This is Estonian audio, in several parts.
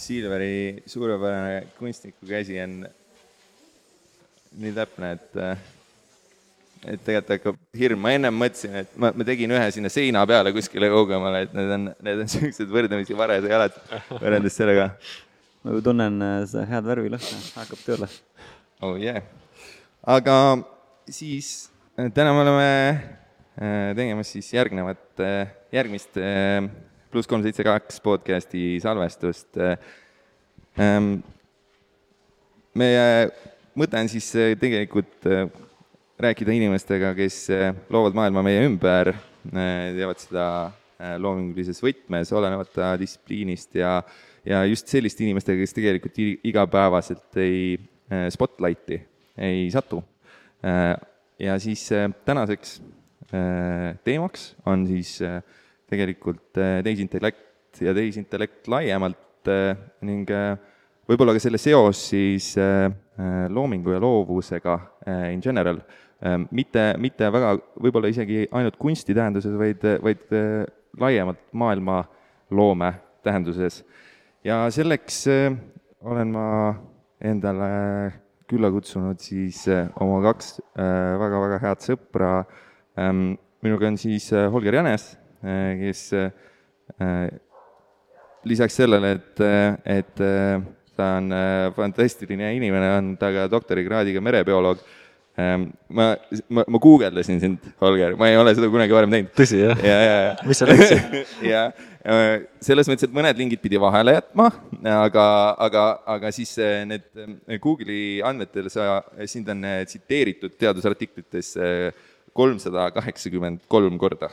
Silveri suurepärane kunstniku käsi on nii täpne, et et tegelikult hakkab hirm, ma ennem mõtlesin, et ma, ma tegin ühe sinna seina peale kuskile kaugemale, et need on, need on siuksed võrdlemisi varesed jalad võrreldes sellega. ma ju tunnen äh, seda head värvilõhna, hakkab tööle. oh yeah. aga siis äh, täna me oleme äh, tegemas siis järgnevat, järgmist pluss kolm seitse kaks podcasti salvestust. Ähm, meie mõte on siis tegelikult rääkida inimestega, kes eh, loovad maailma meie ümber, eh, teevad seda eh, loomingulises võtmes, olenemata distsipliinist ja, ja just selliste inimestega, kes tegelikult igapäevaselt ei spotlighti ei satu. ja siis tänaseks teemaks on siis tegelikult tehisintellekt ja tehisintellekt laiemalt ning võib-olla ka selle seos siis loomingu ja loovusega in general mitte, mitte väga võib-olla isegi ainult kunsti tähenduses, vaid, vaid laiemalt maailmaloome tähenduses. ja selleks olen ma endale külla kutsunud siis oma kaks väga-väga head sõpra. Ehm, minuga on siis Holger Jänes, kes lisaks sellele, et, et ta on fantastiline inimene, on ta ka doktorikraadiga merebioloog Ehm, ma, ma, ma guugeldasin sind, Holger, ma ei ole seda kunagi varem teinud. tõsi, jah? ja, ja, ja. mis sa leidsid? ja äh, selles mõttes, et mõned lingid pidi vahele jätma, aga, aga, aga siis äh, need äh, Google'i andmetel sa, sind on tsiteeritud teadusartiklites kolmsada kaheksakümmend kolm korda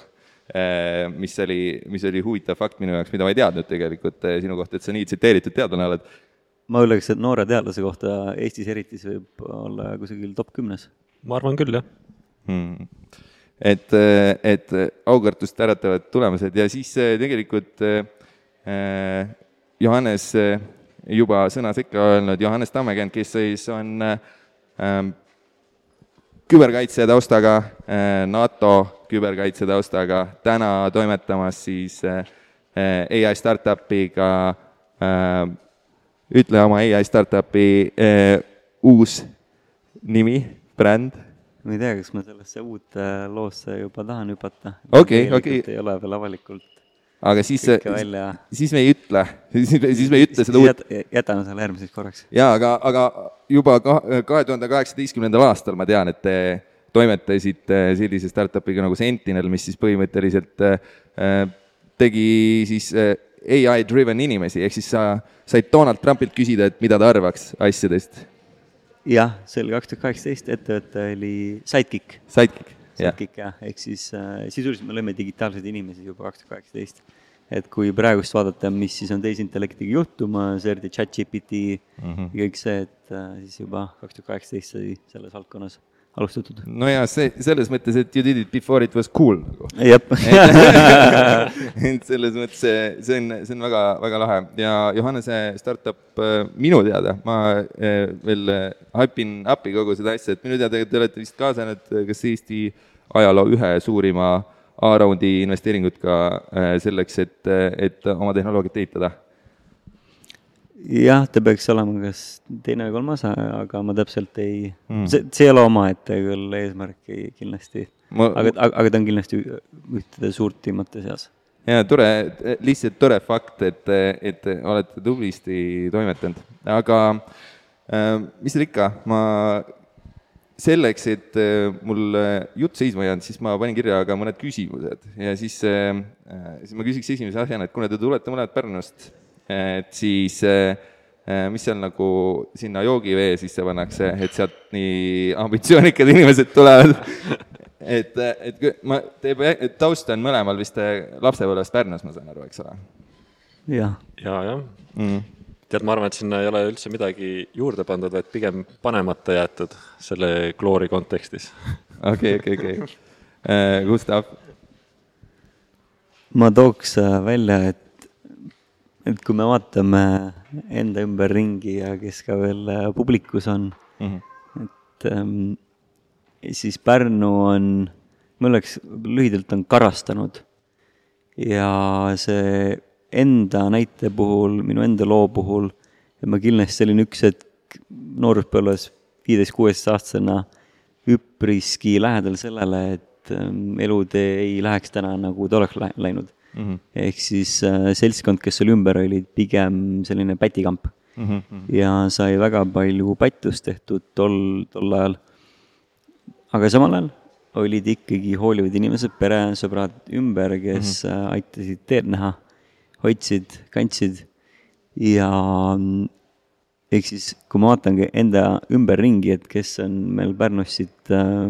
mis oli, mis oli huvitav fakt minu jaoks, mida ma ei teadnud tegelikult sinu kohta, et sa nii tsiteeritud teadlane oled. Ma ütleks, et noore teadlase kohta Eestis eriti see võib olla kusagil top kümnes. ma arvan küll, jah. Hmm.. et, et aukartust äratavad tulemused ja siis tegelikult eh, Johannes juba sõna sekka öelnud, Johannes Tammekend, kes siis on eh, küberkaitse taustaga eh,, NATO küberkaitse taustaga, täna toimetamas siis eh, AI startup'iga eh, ütle oma ai startup'i äh, uus nimi, bränd. ma ei tea, kas ma sellesse uute loosse juba tahan hüpata. okei, okei. ei ole veel avalikult aga siis, siis me ei ütle, siis me ei ütle seda uut. jätame selle järgmiseks korraks. jaa, aga, aga juba kahe tuhande kaheksateistkümnendal aastal ma tean, et te toimetasite sellise startup'iga nagu Sentinel, mis siis põhimõtteliselt äh, tegi siis äh, ai-driven inimesi, ehk siis sa said Donald Trumpilt küsida, et mida ta arvaks asjadest. jah, see oli kaks tuhat kaheksateist, ettevõte oli Sidekick. Sidekick. Sidekick jah, ehk siis äh, sisuliselt me lõime digitaalseid inimesi juba kaks tuhat kaheksateist. et kui praegust vaadata, mis siis on tehisintellektiga juhtumas, eriti chat-GPT mm -hmm. ja kõik see, et äh, siis juba kaks tuhat kaheksateist sai selles valdkonnas alustatud. no ja see, selles mõttes, et you did it before it was cool nagu. jep et selles mõttes see, see on, see on väga, väga lahe ja Johannese startup äh, minu teada, ma äh, veel hype'in up'i kogu seda asja, et minu teada te olete vist kaasanud äh, kas Eesti ajaloo ühe suurima A-raundi investeeringut ka selleks, et, et oma tehnoloogiat ehitada jah, ta peaks olema kas teine või kolmas, aga ma täpselt ei mm., see, see ei ole omaette küll eesmärki kindlasti ma.... aga, aga, ta on kindlasti ühtede suurtimate seas. jaa, tore, lihtsalt tore fakt, et, et olete tublisti toimetanud, aga äh, mis seal ikka, ma selleks, et äh, mul jutt seisma ei jäänud, siis ma panin kirja ka mõned küsimused ja siis äh,, siis ma küsiks esimese asjana, et kuna te tulete mõlemad Pärnust et siis eh, eh, mis seal nagu sinna joogivee sisse pannakse, et sealt nii ambitsioonikad inimesed tulevad et, et ma, teie taust on mõlemal vist eh, lapsepõlvest Pärnus, ma saan aru, eks ole? jah. ja, jah mm.. tead, ma arvan, et sinna ei ole üldse midagi juurde pandud, vaid pigem panemata jäetud selle kloori kontekstis. okei, okei, okei. Gustav? ma tooks välja, et et kui me vaatame enda ümber ringi ja kes ka veel äh, publikus on mm, -hmm. et ähm, siis Pärnu on, ma ütleks, lühidalt on karastanud. ja see enda näite puhul, minu enda loo puhul, et ma kindlasti olin üks hetk nooruspõlves viieteist-kuueteistaastasena üpriski lähedal sellele, et ähm, elutee ei läheks täna, nagu ta oleks läinud mm. -hmm. ehk siis äh, seltskond, kes oli ümber, olid pigem selline pätikamp mm. -hmm. ja sai väga palju pättust tehtud tol, tol ajal. aga samal ajal olid ikkagi hoolivad inimesed, peresõbrad ümber, kes mm -hmm. aitasid teed näha, hoidsid, kandsid ja ehk siis, kui ma vaatangi enda ümberringi, et kes on meil Pärnus siit äh,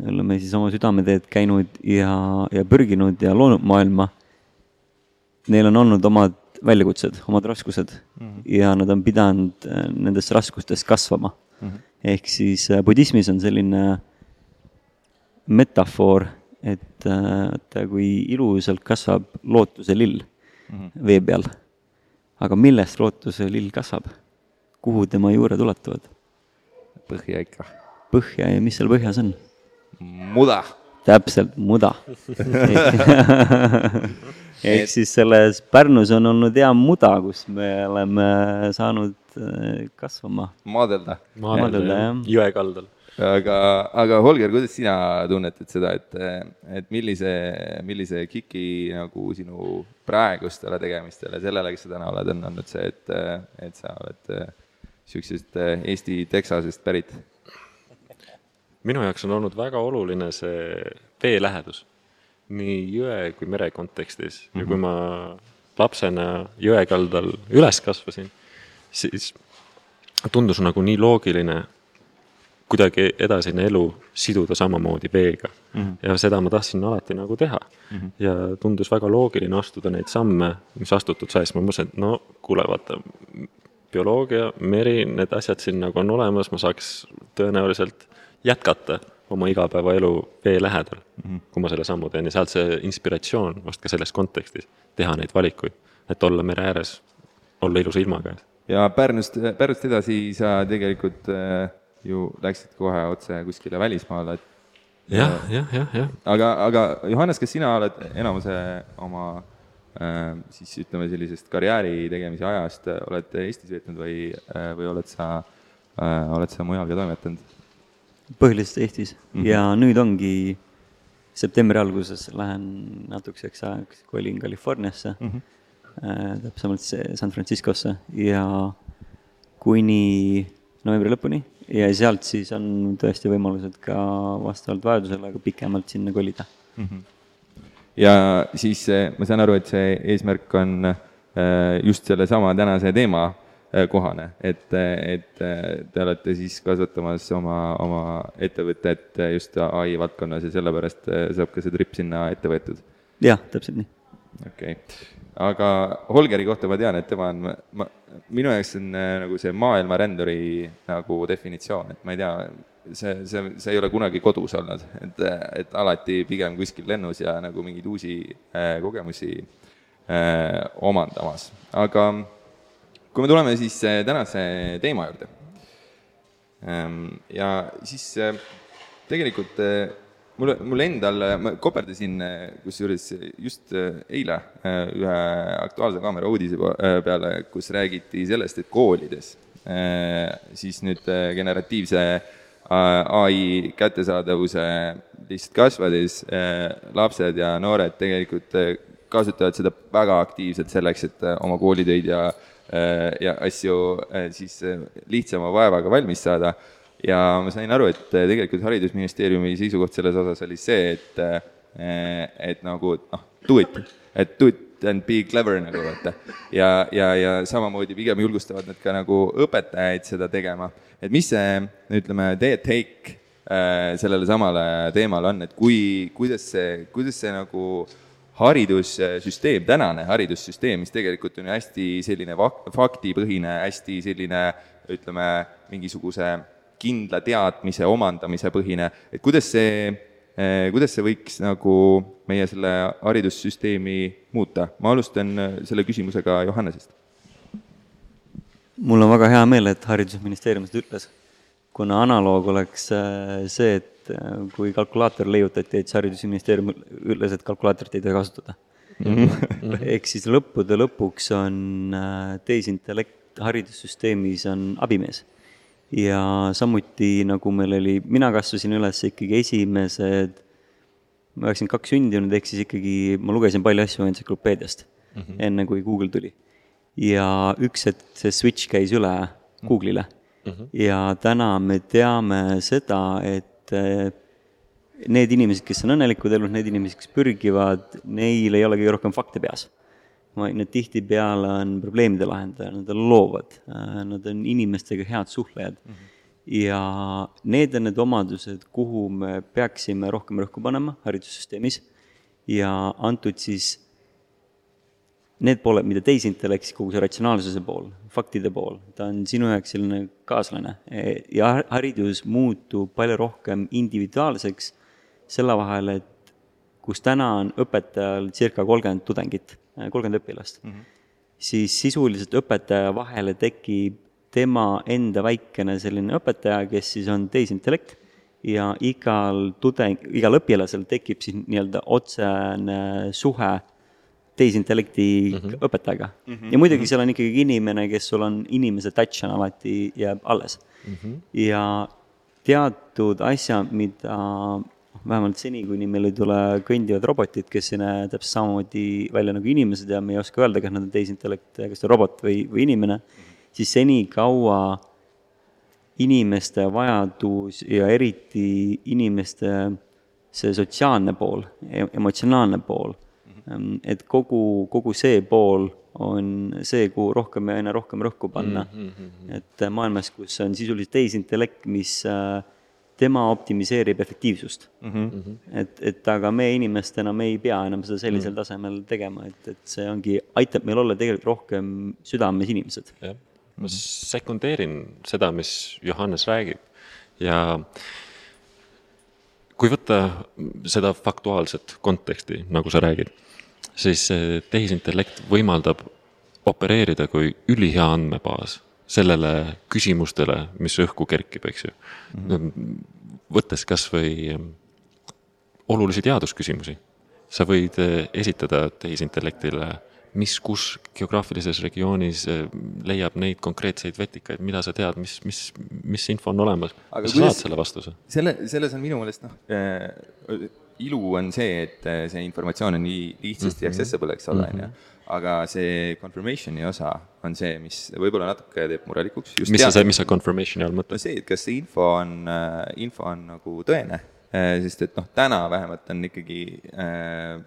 oleme siis oma südameteed käinud ja, ja pürginud ja loonud maailma. Neil on olnud omad väljakutsed, omad raskused mm -hmm. ja nad on pidanud äh, nendest raskustest kasvama mm. -hmm. ehk siis äh, budismis on selline metafoor, et vaata, kui ilusalt kasvab lootuse lill mm -hmm. vee peal. aga millest lootuse lill kasvab? kuhu tema juured ulatuvad? põhja ikka. põhja ja mis seal põhjas on? Muda. täpselt, muda ehk siis selles Pärnus on olnud hea muda, kus me oleme saanud äh, kasvama. maadelda. maadelda, jah. jõe kaldal. aga, aga Holger, kuidas sina tunnetad seda, et, et millise, millise kiki nagu sinu praegustele tegemistele, sellele, kes sa täna oled, on andnud see, et, et sa oled niisugusest Eesti Texasest pärit? Minu jaoks on olnud väga oluline see vee lähedus nii jõe kui mere kontekstis mm -hmm. ja kui mhm. ma lapsena jõe kaldal üles kasvasin, siis tundus nagu nii loogiline kuidagi edasine elu siduda samamoodi veega mm. -hmm. ja seda ma tahtsin alati nagu teha mm. -hmm. ja tundus väga loogiline astuda neid samme, mis astutud sai, siis ma mõtlesin, et no kuule, vaata, bioloogia, meri, need asjad siin nagu on olemas, ma saaks tõenäoliselt jätkata oma igapäevaelu vee lähedal mm, -hmm. kui ma selle sammu teen ja sealt see inspiratsioon vast ka selles kontekstis, teha neid valikuid, et olla mere ääres, olla ilusa ilma käes. ja Pärnust, Pärnust edasi sa tegelikult äh, ju läksid kohe otse kuskile välismaale, et jah, jah, jah, jah. aga, aga Johannes, kas sina oled enamuse oma äh, siis ütleme, sellisest karjääri tegemise ajast oled Eestis veetnud või, äh, või oled sa, oled sa mujal ka toimetanud? Põhiliselt Eestis mm -hmm. ja nüüd ongi septembri alguses lähen natukeseks ajaks, kolin Californiasse mm, -hmm. äh, täpsemalt San Franciscosse ja kuni novembri lõpuni ja sealt siis on tõesti võimalused ka vastavalt vajadusele ka pikemalt sinna kolida mm. -hmm. ja siis äh, ma saan aru, et see eesmärk on äh, just sellesama tänase teema kohane, et, et te olete siis kasvatamas oma, oma ettevõtet just ai valdkonnas ja sellepärast äh, saab ka see trip sinna ette võetud? jah, täpselt nii. okei okay., aga Holgeri kohta ma tean, et tema on, ma, minu jaoks on äh, nagu see maailmaränduri nagu definitsioon, et ma ei tea, see, see, see ei ole kunagi kodus olnud, et, et alati pigem kuskil lennus ja nagu mingeid uusi äh, kogemusi äh, omandamas, aga kui me tuleme siis äh, tänase teema juurde, ähm, ja siis äh, tegelikult äh, mulle, mul endal, ma koperdasin kusjuures just eile ühe Aktuaalse Kaamera uudise peale, kus räägiti sellest, et koolides siis nüüd generatiivse ai kättesaadavuse lihtsalt kasvades lapsed ja noored tegelikult kasutavad seda väga aktiivselt selleks, et oma koolitöid ja ja asju äh, siis äh, lihtsama vaevaga valmis saada. ja ma sain aru, et tegelikult Haridusministeeriumi seisukoht selles osas oli see, et, et nagu noh, do it, et do it and be clever nagu vaata. ja, ja, ja samamoodi pigem julgustavad nad ka nagu õpetajaid seda tegema. et mis see, ütleme, teie take sellele samale teemale on, et kui, kuidas see, kuidas see nagu äh, haridussüsteem, tänane haridussüsteem, mis tegelikult on ju hästi selline fak-, faktipõhine, hästi selline ütleme, mingisuguse kindla teadmise omandamise põhine, et kuidas see, eh, kuidas see võiks nagu meie selle haridussüsteemi muuta? ma alustan eh, selle küsimusega Johannesest. mul on väga hea meel, et Haridusministeerium seda ütles, kuna analoog oleks eh, see, et kui kalkulaator leiutati, et Haridusministeerium ütles, et kalkulaatorit ei tohi kasutada. ehk siis lõppude lõpuks on äh, tehisintellekt haridussüsteemis on abimees. ja samuti nagu meil oli, mina kasvasin üles ikkagi esimesed, ma üheksakümmend kaks sündinud, ehk siis ikkagi ma lugesin palju asju entsüklopeediast mm, -hmm. enne kui Google tuli. ja üks hetk see switch käis üle Google'ile mm. -hmm. ja täna me teame seda, et äh, need inimesed, kes on õnnelikud elus, need inimesed, kes pürgivad, neil ei ole kõige rohkem fakte peas. vaid nad tihtipeale on probleemide lahendajad, nad on loovad, nad on inimestega head suhtlejad mm. -hmm. ja need on need omadused, kuhu me peaksime rohkem rõhku panema haridussüsteemis ja antud siis need pooled, mida tehisintellekt, siis kogu see ratsionaalsuse pool, faktide pool, ta on sinu jaoks selline kaaslane ja haridus muutub palju rohkem individuaalseks selle vahel, et kus täna on õpetajal circa kolmkümmend tudengit, kolmkümmend õpilast mm, -hmm. siis sisuliselt õpetaja vahele tekib tema enda väikene selline õpetaja, kes siis on tehisintellekt ja igal tudeng, igal õpilasel tekib siis nii-öelda otsene suhe tehisintellekti mm -hmm. õpetajaga mm. -hmm. ja muidugi seal on ikkagi inimene, kes sul on, inimese touch on alati, jääb alles mm. -hmm. ja teatud asjad, mida vähemalt seni, kuni meil ei tule kõndivad robotid, kes ei näe täpselt samamoodi välja nagu inimesed ja me ei oska öelda, kas nad on tehisintellekt, kas ta on robot või, või inimene, siis senikaua inimeste vajadus ja eriti inimeste see sotsiaalne pool, emotsionaalne pool, et kogu, kogu see pool on see, kuhu rohkem ja aina rohkem rõhku panna mm. -hmm. et maailmas, kus on sisuliselt tehisintellekt, mis äh, tema optimiseerib efektiivsust mm. -hmm. et, et aga me inimestena, me ei pea enam seda sellisel mm -hmm. tasemel tegema, et, et see ongi, aitab meil olla tegelikult rohkem südames inimesed. jah, ma sekundeerin seda, mis Johannes räägib ja kui võtta seda faktuaalset konteksti, nagu sa räägid, siis tehisintellekt võimaldab opereerida kui ülihea andmebaas sellele küsimustele, mis õhku kerkib, eks ju mm. -hmm. võttes kas või olulisi teadusküsimusi, sa võid esitada tehisintellektile, mis, kus geograafilises regioonis äh, leiab neid konkreetseid vetikaid, mida sa tead, mis, mis, mis info on olemas. sa saad selle vastuse. selle, selles on minu meelest noh äh,, ilu on see, et äh, see informatsioon on nii lihtsasti mm -hmm. accessible, eks ole, on ju aga see confirmation'i osa on see, mis võib-olla natuke teeb murelikuks. mis sa, mis sa confirmation'i all mõtled? see, et kas see info on, info on nagu tõene, sest et noh, täna vähemalt on ikkagi äh,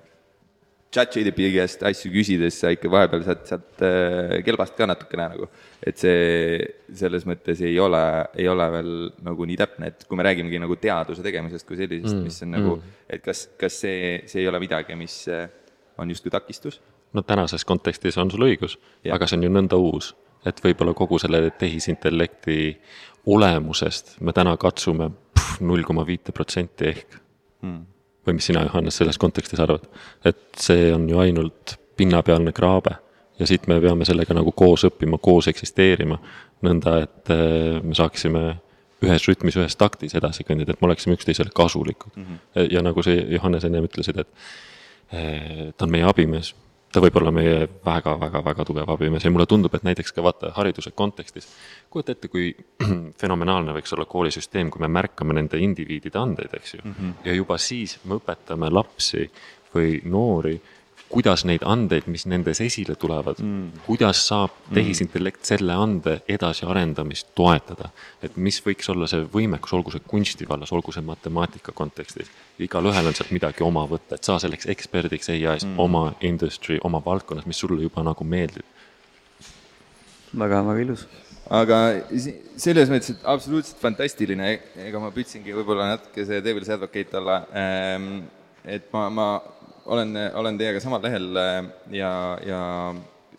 chat-GDP käest asju küsides sa ikka vahepeal saad sealt äh, kelbast ka natukene nagu, et see selles mõttes ei ole, ei ole veel nagu nii täpne, et kui me räägimegi nagu teaduse tegemisest kui sellisest mm,, mis on nagu mm., et kas, kas see, see ei ole midagi, mis äh, on justkui takistus? No tänases kontekstis on sul õigus, aga see on ju nõnda uus, et võib-olla kogu selle tehisintellekti olemusest me täna katsume null koma viite protsenti ehk. Hmm.. Või mis sina, Johannes, selles kontekstis arvad? et see on ju ainult pinnapealne kraabe ja siit me peame sellega nagu koos õppima, koos eksisteerima, nõnda et äh, me saaksime ühes rütmis, ühes taktis edasi kõndida, et me oleksime üksteisele kasulikud mm. -hmm. ja nagu see Johannes ennem ütlesid, et äh, ta on meie abimees ta võib olla meie väga-väga-väga tugev abimees ja mulle tundub, et näiteks ka vaata hariduse kontekstis, kujuta ette, kui fenomenaalne võiks olla koolisüsteem, kui me märkame nende indiviidide andeid, eks ju mm. -hmm. ja juba siis me õpetame lapsi või noori kuidas neid andeid, mis nendes esile tulevad mm., kuidas saab mm. tehisintellekt selle ande edasiarendamist toetada. et mis võiks olla see võimekus, olgu see kunsti vallas, olgu see matemaatika kontekstis. igalühel on sealt midagi oma võtta, et saa selleks eksperdiks EIA-s mm. oma industry, oma valdkonnas, mis sulle juba nagu meeldib. väga, väga ilus aga selles mõttes, et absoluutselt fantastiline, ega ma püüdsingi võib-olla natuke see devil's advocate olla, ehm, et ma, ma olen, olen teiega samal lehel äh, ja, ja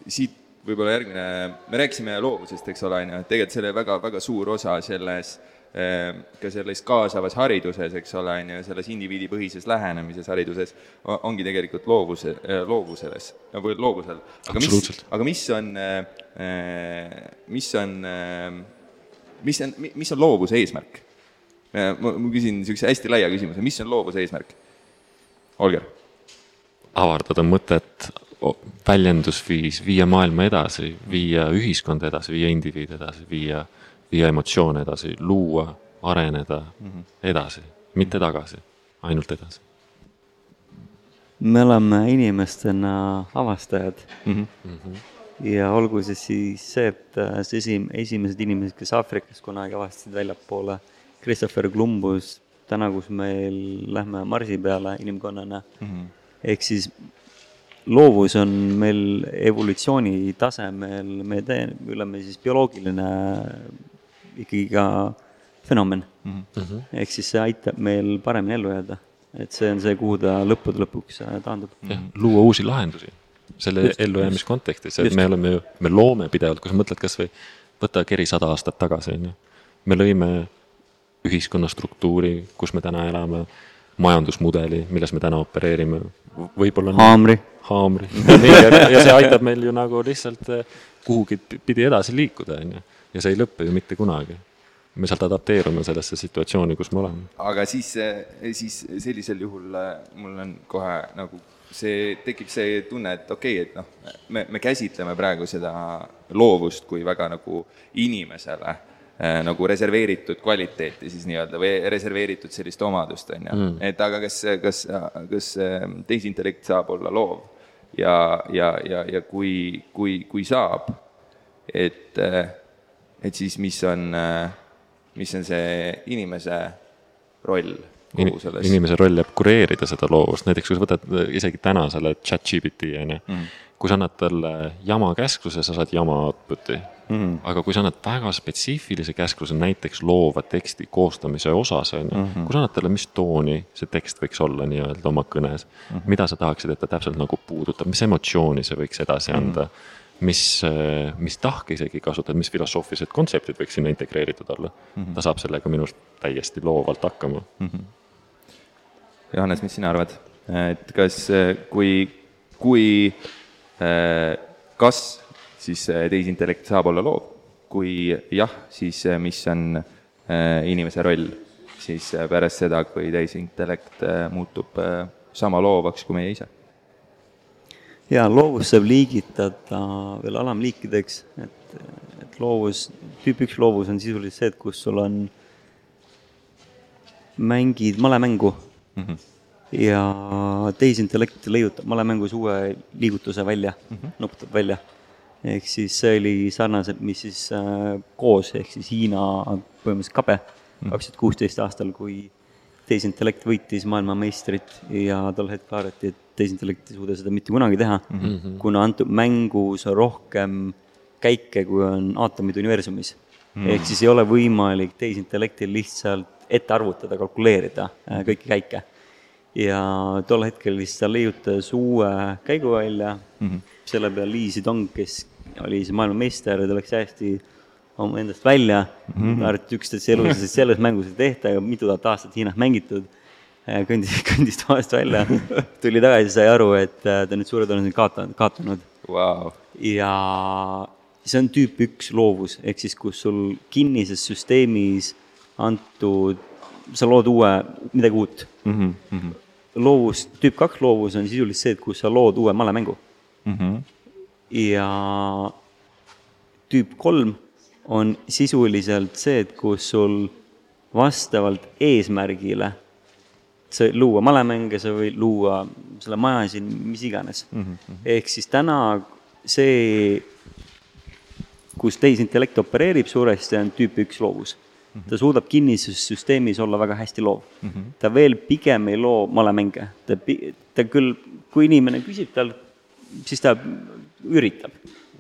siit võib-olla järgmine, me rääkisime loovusest, eks ole, on ju, et tegelikult selle väga, väga suur osa selles äh, ka selles kaasavas hariduses, eks ole, on ju, selles indiviidipõhises lähenemises hariduses ongi tegelikult loovuse, äh, loovuses, või loovusel. aga mis, aga mis on, mis on, mis on, mis on loovuse eesmärk? ma, ma küsin niisuguse hästi laia küsimuse, mis on loovuse eesmärk? Olger avardada mõtet, väljendusviis, viia maailma edasi, viia ühiskonda edasi, viia indiviidi edasi, viia, viia emotsioone edasi, luua, areneda edasi, mitte tagasi, ainult edasi. me oleme inimestena avastajad mm. -hmm. ja olgu see siis see, et äh, see esim-, esimesed inimesed, kes Aafrikas kunagi avastasid väljapoole, Christopher Columbus, täna, kus meil lähme Marsi peale inimkonnana mm, -hmm. Ehk siis loovus on meil evolutsiooni tasemel, me tee-, oleme siis bioloogiline ikkagi ka fenomen mm. -hmm. ehk siis see aitab meil paremini ellu jääda. et see on see, kuhu ta lõppude lõpuks äh, taandub. luua uusi lahendusi selle ellujäämise kontekstis, et just. me oleme ju, me loome pidevalt, kui sa mõtled kas või võta keri sada aastat tagasi, on ju. me lõime ühiskonna struktuuri, kus me täna elame, majandusmudeli, milles me täna opereerime, võib-olla haamri haamri. ja see aitab meil ju nagu lihtsalt eh, kuhugi pidi edasi liikuda, on ju. ja see ei lõpe ju mitte kunagi. me sealt adapteerume sellesse situatsiooni, kus me oleme. aga siis, eh, siis sellisel juhul eh, mul on kohe nagu see, tekib see tunne, et okei okay,, et noh, me, me käsitleme praegu seda loovust kui väga nagu inimesele nagu reserveeritud kvaliteeti siis nii-öelda või reserveeritud sellist omadust, on ju. Mm. et aga kas, kas, kas tehisintellekt saab olla loov? ja, ja, ja, ja kui, kui, kui saab, et, et siis mis on, mis on see inimese roll kogu selles? inimese roll jääb kureerida seda loovust, näiteks kui sa võtad isegi täna selle chat GPT, on ju, mm. kui sa annad talle jama käskluse, sa saad jama output'i mm. aga kui sa annad väga spetsiifilise käskluse, näiteks loova teksti koostamise osas, on ju, mhm. kui sa annad talle, mis tooni see tekst võiks olla nii-öelda oma kõnes mm, -hmm. mida sa tahaksid, et ta täpselt nagu puudutab, mis emotsiooni see võiks edasi mhm. anda mm, -hmm. mis, mis tahke isegi kasutada, mis filosoofilised kontseptid võiks sinna integreeritud olla mm, -hmm. ta saab sellega minu arust täiesti loovalt hakkama mm. -hmm. Johannes, mis sina arvad, et kas, kui, kui kas siis äh, tehisintellekt saab olla loov. kui jah, siis äh, mis on äh, inimese roll siis pärast seda, kui tehisintellekt muutub sama loovaks kui meie ise? jaa, loovust saab liigitada veel alamliikideks, et, et loovus, tüüp üks loovus on sisuliselt see, et kus sul on, mängid malemängu mm -hmm. ja tehisintellekt leiutab malemängus uue liigutuse välja mm, -hmm. nuputab välja ehk siis see oli sarnaselt, mis siis äh, koos, ehk siis Hiina põhimõtteliselt kabe mm. kaks tuhat kuusteist aastal, kui tehisintellekt võitis maailmameistrit ja tol hetkel arvati, et tehisintellekt ei suuda seda mitte kunagi teha mm, -hmm. kuna antud mängus on rohkem käike, kui on aatomid universumis mm. -hmm. ehk siis ei ole võimalik tehisintellektil lihtsalt ette arvutada, kalkuleerida äh, kõiki käike. ja tol hetkel siis ta leiutas uue käigu välja mm, -hmm. Selle peal Lee Sedong, kes oli siis maailmameister ta läks hästi oma endast välja mm. -hmm. arvati üksteist elus, sest selles mängus ei tehta ja mitu tuhat aastat Hiinas mängitud. kõndis, kõndis toast välja, tuli tagasi, sai aru, et äh, ta nüüd suure tõenäosusega kaotanud, kaotanud wow.. ja see on tüüp üks loovus, ehk siis kus sul kinnises süsteemis antud, sa lood uue, midagi uut mm. -hmm. loovus, tüüp kaks loovus on sisuliselt see, et kus sa lood uue malemängu mm. -hmm ja tüüp kolm on sisuliselt see, et kus sul vastavalt eesmärgile sa luua malemänge, sa võid luua selle maja siin, mis iganes mm. -hmm. ehk siis täna see, kus tehisintellekt opereerib suuresti, on tüüp üks loovus mm. -hmm. ta suudab kinnises süsteemis olla väga hästi loov mm. -hmm. ta veel pigem ei loo malemänge, ta, ta küll, kui inimene küsib talt, siis ta üritab,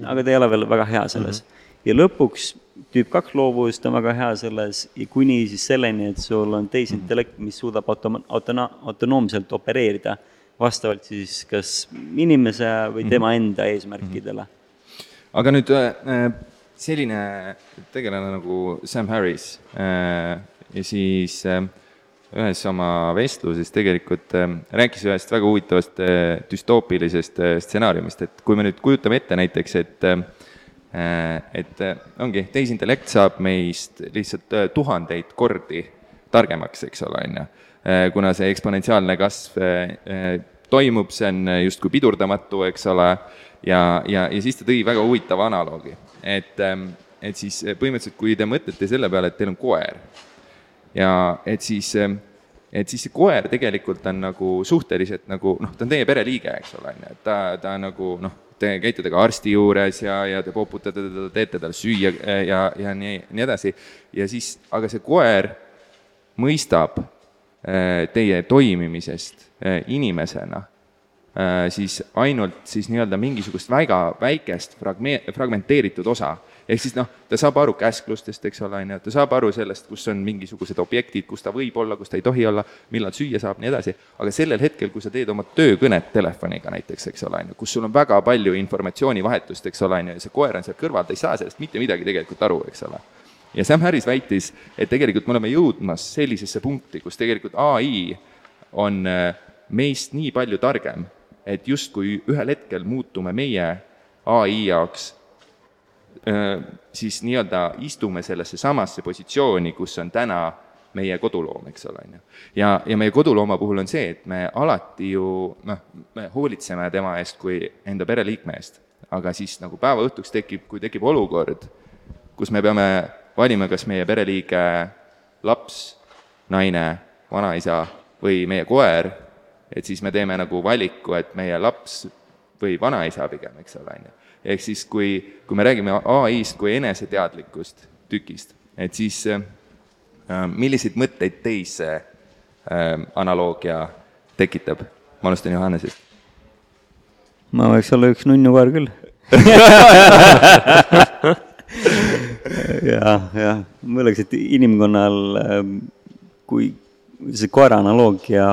aga ta ei ole veel väga hea selles mm. -hmm. ja lõpuks tüüp kaks loovus, ta on väga hea selles, kuni siis selleni, et sul on tehisintellekt, mis suudab automa-, autona-, autonoomselt opereerida vastavalt siis kas inimese või mhm. tema enda eesmärkidele. aga nüüd äh, selline tegelane nagu Sam Harris äh, ja siis äh, ühes oma vestluses tegelikult äh, rääkis ühest väga huvitavast äh, düstoopilisest äh, stsenaariumist, et kui me nüüd kujutame ette näiteks, et et ongi, tehisintellekt saab meist lihtsalt tuhandeid kordi targemaks, eks ole, on ju. kuna see eksponentsiaalne kasv toimub, see on justkui pidurdamatu, eks ole, ja, ja, ja siis ta tõi väga huvitava analoogi, et, et siis põhimõtteliselt, kui te mõtlete selle peale, et teil on koer ja et siis, et siis see koer tegelikult on nagu suhteliselt nagu noh, ta on teie pereliige, eks ole, on ju, et ta, ta nagu noh, te käite temaga arsti juures ja, ja te poputate teda, teete talle süüa ja, ja nii, nii edasi. ja siis, aga see koer mõistab eh, teie toimimisest eh, inimesena siis ainult siis nii-öelda mingisugust väga väikest fragme-, fragmenteeritud osa. Ehk siis noh, ta saab aru käsklustest, eks ole, on ju, ta saab aru sellest, kus on mingisugused objektid, kus ta võib olla, kus ta ei tohi olla, millal süüa saab, nii edasi, aga sellel hetkel, kui sa teed oma töökõnet telefoniga näiteks, eks ole, on ju, kus sul on väga palju informatsioonivahetust, eks ole, on ju, ja see koer on seal kõrval, ta ei saa sellest mitte midagi tegelikult aru, eks ole. Ja Sam Harris väitis, et tegelikult me oleme jõudmas sellisesse punkti, kus tegelikult ai on äh, meist nii palju targem, et justkui ühel hetkel muutume meie ai jaoks siis nii-öelda istume sellesse samasse positsiooni, kus on täna meie koduloom, eks ole, on ju. ja, ja meie kodulooma puhul on see, et me alati ju noh, me hoolitseme tema eest kui enda pereliikme eest, aga siis nagu päeva õhtuks tekib, kui tekib olukord, kus me peame valima, kas meie pereliige, laps, naine, vanaisa või meie koer et siis me teeme nagu valiku, et meie laps või vanaisa pigem, eks ole, on ju. Ehk siis, kui, kui me räägime ai-st kui eneseteadlikust tükist, et siis äh, milliseid mõtteid teis see äh, analoogia tekitab? ma alustan Johannesest. ma võiks olla üks nunnukoer küll jah, jah, ma ütleks, et inimkonnal, ähm, kui see koera analoogia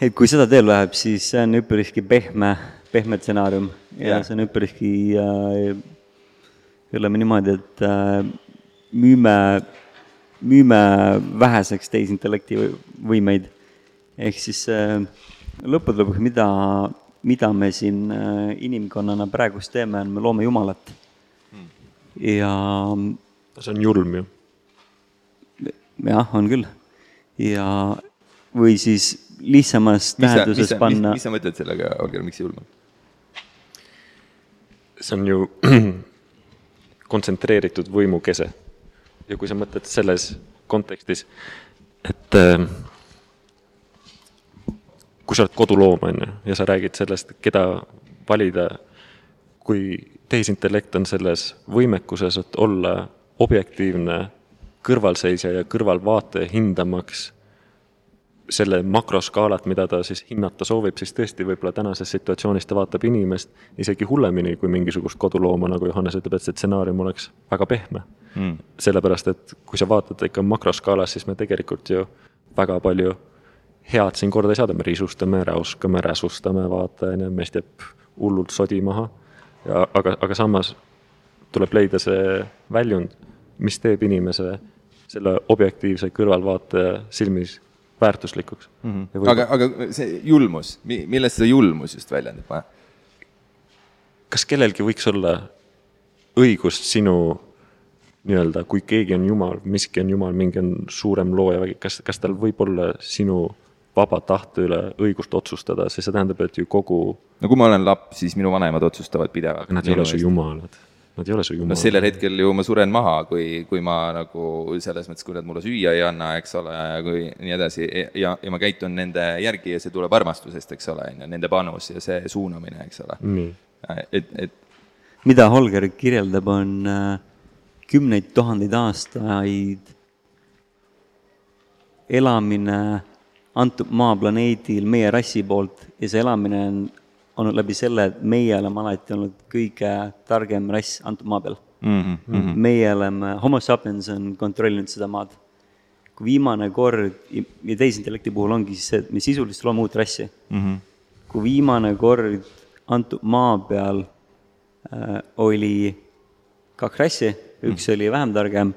et kui seda teed läheb, siis see on üpriski pehme, pehme stsenaarium ja yeah. see on üpriski äh,, ütleme niimoodi, et äh, müüme, müüme väheseks tehisintellekti võimeid. ehk siis äh, lõppude lõpuks, mida, mida me siin äh, inimkonnana praegust teeme, on, me loome Jumalat hmm.. ja. see on julm ju. jah, on küll. ja, või siis lihtsamas tähenduses panna. mis sa mõtled sellega, Holger, miks julm on? See on ju kontsentreeritud võimukese. ja kui sa mõtled selles kontekstis, et äh, kui sa oled koduloom, on ju, ja sa räägid sellest, keda valida, kui tehisintellekt on selles võimekuses, et olla objektiivne kõrvalseisja ja kõrvalvaataja hindamaks selle makroskaalat, mida ta siis hinnata soovib, siis tõesti võib-olla tänases situatsioonis ta vaatab inimest isegi hullemini kui mingisugust kodulooma, nagu Johannes ütleb, et see stsenaarium oleks väga pehme. Mm.. sellepärast, et kui sa vaatad ikka makroskaalas, siis me tegelikult ju väga palju head siin korda ei saada, me risustame, räuskame, räsustame, vaata, on ju, meist jääb hullult sodi maha. ja aga, aga samas tuleb leida see väljund, mis teeb inimese selle objektiivse kõrvalvaataja silmis väärtuslikuks mm. -hmm. aga, aga see julmus, millest see julmus just väljendub? kas kellelgi võiks olla õigust sinu nii-öelda, kui keegi on jumal, miski on jumal, mingi on suurem looja, kas, kas tal võib olla sinu vaba tahte üle õigust otsustada, sest see tähendab, et ju kogu. no kui ma olen laps, siis minu vanemad otsustavad pidevalt. nad ei ole su jumalad Nad ei ole su jumal. no sellel hetkel ju ma suren maha, kui, kui ma nagu selles mõttes, kui nad mulle süüa ei anna, eks ole, ja kui nii edasi, ja, ja ma käitun nende järgi ja see tuleb armastusest, eks ole, on ju, nende panus ja see suunamine, eks ole. Mm.. et, et mida Holger kirjeldab, on äh, kümneid tuhandeid aastaid elamine antud maaplaneedil meie rassi poolt ja see elamine on olnud läbi selle, et meie oleme alati olnud kõige targem rass antud maa peal mm. -hmm. meie oleme, homo sapiens on kontrollinud seda maad. kui viimane kord, ja tehisintellekti puhul ongi siis see, et me sisuliselt loome uut rassi mm. -hmm. kui viimane kord antud maa peal äh, oli kaks rassi, üks mm -hmm. oli vähem targem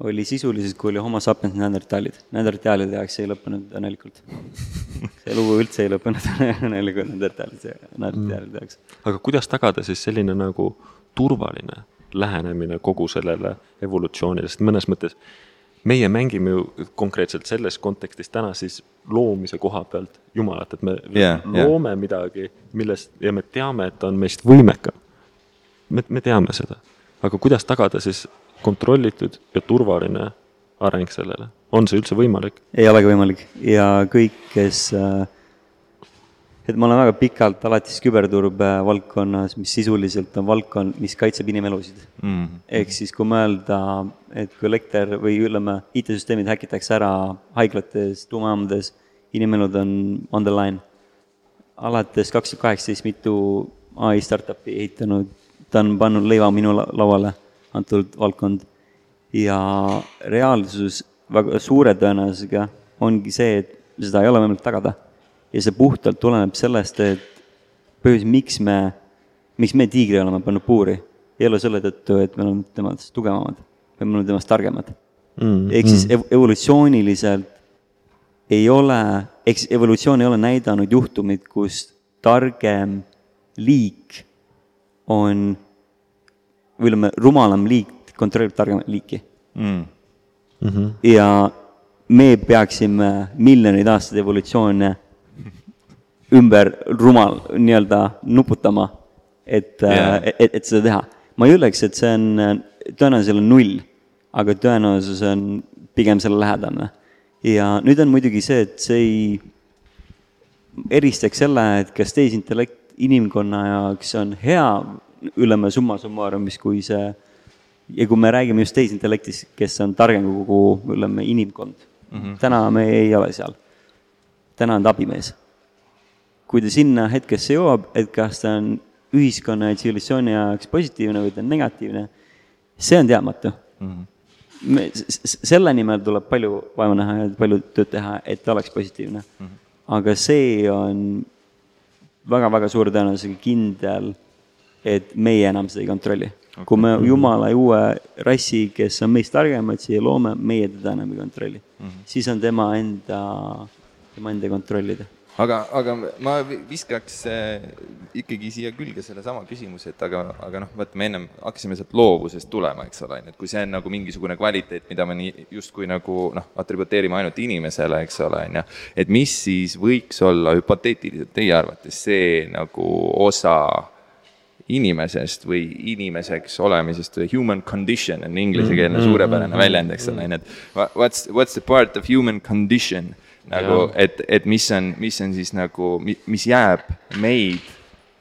oli sisuliselt, kui oli homo sapiens neandertaalid. Neandertaalide jaoks ei lõppenud õnnelikult. see lugu üldse ei lõppenud õnnelikult neandertaalide, neandertaalide jaoks. aga kuidas tagada siis selline nagu turvaline lähenemine kogu sellele evolutsioonile, sest mõnes mõttes meie mängime ju konkreetselt selles kontekstis täna siis loomise koha pealt Jumalat, et me Yeah, yeah. loome midagi, millest ja me teame, et ta on meist võimekam. me, me teame seda, aga kuidas tagada siis kontrollitud ja turvaline areng sellele, on see üldse võimalik? ei olegi võimalik ja kõik, kes äh, et ma olen väga pikalt alates küberturbe valdkonnas, mis sisuliselt on valdkond, mis kaitseb inimelusid mm.. ehk siis kui mõelda, et kui elekter või ütleme, IT-süsteemid häkitakse ära haiglates, tuumajaamades, inimelud on on the line. alates kaks tuhat kaheksateist mitu ai startup'i ehitanud, ta on pannud leiva minu la- lauale, antud valdkond. ja reaalsus väga suure tõenäosusega ongi see, et seda ei ole võimalik tagada. ja see puhtalt tuleneb sellest, et põhjus, miks me, miks me tiigri oleme pannud puuri, ei ole selle tõttu, et me oleme temast tugevamad või me oleme temast targemad Mm, ehk siis ev- evolutsiooniliselt ei ole, ehk siis evolutsioon ei ole näidanud juhtumit, kus targem liik on, või ütleme, rumalam liik kontrollib targemat liiki Mm. Mhm. ja me peaksime miljoneid aastaid evolutsioone ümber rumal nii-öelda nuputama, et yeah. et, et seda teha. ma ei ütleks, et see on, tõenäosus on null, aga tõenäosus on pigem selle lähedane. ja nüüd on muidugi see, et see ei eristaks selle, et kas tehisintellekt inimkonna jaoks on hea, ütleme summa summarumis, kui see ja kui me räägime just tehisintellektist, kes on targem kui kogu, ütleme, inimkond mm. -hmm. täna me ei ole seal. täna on ta abimees. kui ta sinna hetkesse jõuab, et kas ta on ühiskonna ja tsivilisatsiooni jaoks positiivne või ta on negatiivne, see on teadmatu mm. -hmm. me, selle nimel tuleb palju vaeva näha ja palju tööd teha, et ta oleks positiivne mm. -hmm. aga see on väga-väga suure tõenäosusega kindel, et meie enam seda ei kontrolli okay.. kui me jumala uue rassi, kes on meist targemad, siia loome, meie teda enam ei kontrolli mm. -hmm. siis on tema enda, tema enda kontrollida aga, aga ma vi- viskaks äh, ikkagi siia külge sellesama küsimuse, et aga, aga noh, vaata, me ennem hakkasime sealt loovusest tulema, eks ole, on ju, et kui see on nagu mingisugune kvaliteet, mida me nii justkui nagu noh, atributeerime ainult inimesele, eks ole, on ju, et mis siis võiks olla hüpoteetiliselt teie arvates see nagu osa inimesest või inimeseks olemisest või human condition on inglisekeelne suurepärane väljend, eks ole, on ju, et wha- what's, what's the part of human condition nagu, et, et mis on, mis on siis nagu, mis jääb meid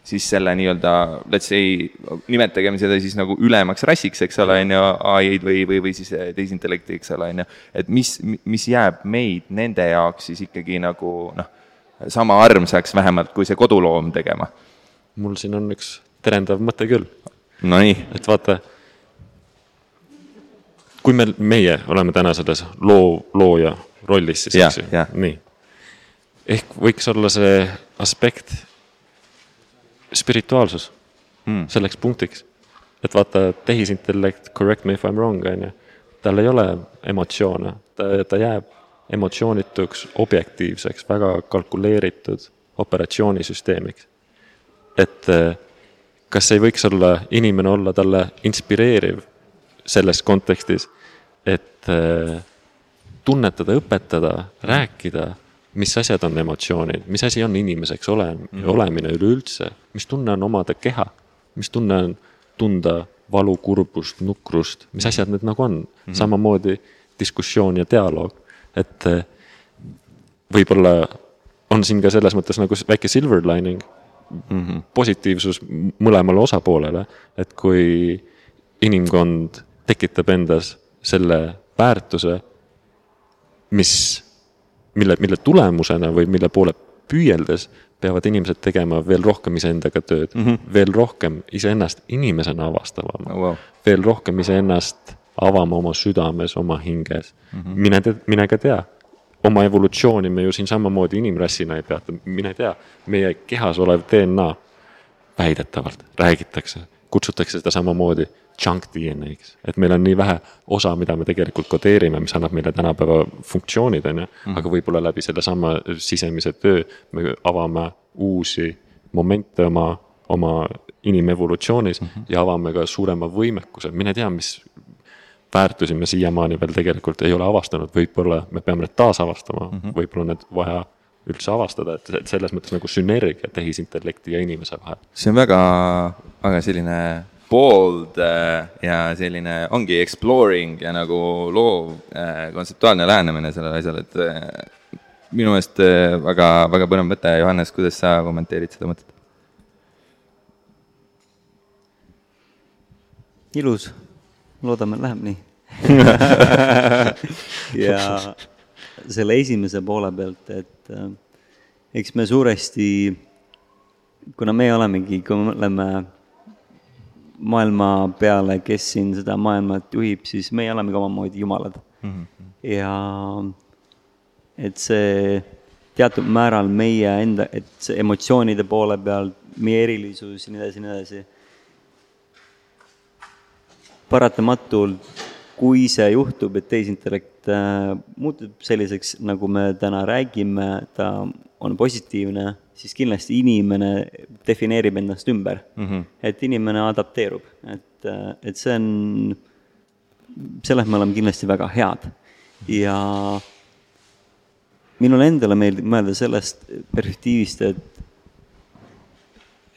siis selle nii-öelda, let's say, nimetagem seda siis nagu ülemaks rassiks, eks ole, on ju, ai-d või, või, või siis tehisintellekti, eks ole, on ju. et mis, mis jääb meid nende jaoks siis ikkagi nagu noh, sama armsaks vähemalt, kui see koduloom tegema. mul siin on üks terendav mõte küll, Nonii, et vaata, kui me, meie oleme täna selles loo, looja rollis siis, eks ju nii. ehk võiks olla see aspekt spirituaalsus Mm. selleks punktiks. et vaata, tehisintellekt, correct me if I m wrong, on ju, tal ei ole emotsioone, ta, ta jääb emotsioonituks, objektiivseks, väga kalkuleeritud operatsioonisüsteemiks. et eh, kas ei võiks olla, inimene olla talle inspireeriv selles kontekstis, et eh, tunnetada, õpetada, rääkida, mis asjad on emotsioonid, mis asi on inimeseks ole- -hmm. olemine üleüldse, mis tunne on omada keha, mis tunne on tunda valu, kurbust, nukrust, mis asjad need nagu on mm. -hmm. samamoodi diskussioon ja dialoog, et eh, võib-olla on siin ka selles mõttes nagu väike silver lining. Positiivsus mõlemale osapoolele, et kui inimkond tekitab endas selle väärtuse, mis, mille, mille tulemusena või mille poole püüeldes peavad inimesed tegema veel rohkem iseendaga tööd mm, -hmm. veel rohkem iseennast inimesena avastama Oh, wow. veel rohkem iseennast avama oma südames, oma hinges mm. -hmm. mine te-, mine ka tea, oma evolutsiooni me ju siin samamoodi inimrassina ei peata, mine tea, meie kehas olev DNA väidetavalt räägitakse, kutsutakse seda samamoodi junk DNA-ks, et meil on nii vähe osa, mida me tegelikult kodeerime, mis annab meile tänapäeva funktsioonid, on ju, aga võib-olla läbi sellesama sisemise töö me avame uusi momente oma, oma inimevolutsioonis mm -hmm. ja avame ka suurema võimekuse, mine tea, mis väärtusi me siiamaani veel tegelikult ei ole avastanud, võib-olla me peame need taasavastama mm, -hmm. võib-olla need vaja üldse avastada, et, selles mõttes nagu sünergia tehisintellekti ja inimese vahel. see on väga, väga selline bold äh, ja selline ongi exploring ja nagu loov äh, kontseptuaalne lähenemine sellele asjale, et äh, minu meelest väga, väga põnev mõte, Johannes, kuidas sa kommenteerid seda mõtet? ilus, loodame, läheb nii ja selle esimese poole pealt, et äh, eks me suuresti, kuna me olemegi, kui me mõtleme maailma peale, kes siin seda maailmat juhib, siis meie olemegi omamoodi jumalad mm. -hmm. ja et see teatud määral meie enda, et see emotsioonide poole peal, meie erilisus ja nii edasi nii edasi. paratamatult, kui see juhtub, et tehisintellekt äh, muutub selliseks, nagu me täna räägime, ta on positiivne siis kindlasti inimene defineerib ennast ümber mm. -hmm. et inimene adapteerub, et, et see on, selles me oleme kindlasti väga head ja minule endale meeldib mõelda sellest perspektiivist, et,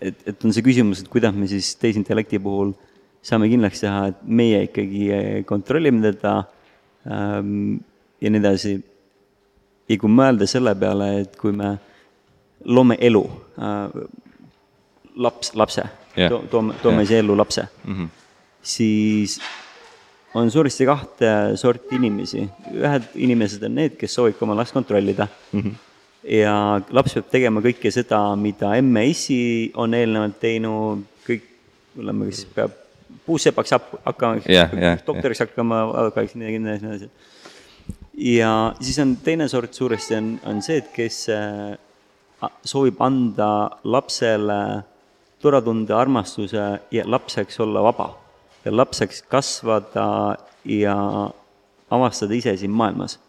et, et on see küsimus, et kuidas me siis tehisintellekti puhul saame kindlaks teha, et meie ikkagi kontrollime teda ähm, ja nii edasi. ja kui mõelda selle peale, et kui me loome elu äh,, laps, lapse yeah., toome, toome yeah. siia ellu lapse mm, -hmm. siis on suuresti kahte sorti inimesi. ühed inimesed on need, kes soovivad oma last kontrollida mm. -hmm. ja laps peab tegema kõike seda, mida emme ja issi on eelnevalt teinud, kõik, ütleme, kes peab puusepaks hakkama yeah,, yeah, doktoriks yeah. hakkama, advokaadiks, nii edasi, nii edasi. ja siis on teine sort suuresti on, on see, et kes äh, soovib anda lapsele turvatunde, armastuse ja lapseks olla vaba. ja lapseks kasvada ja avastada ise siin maailmas.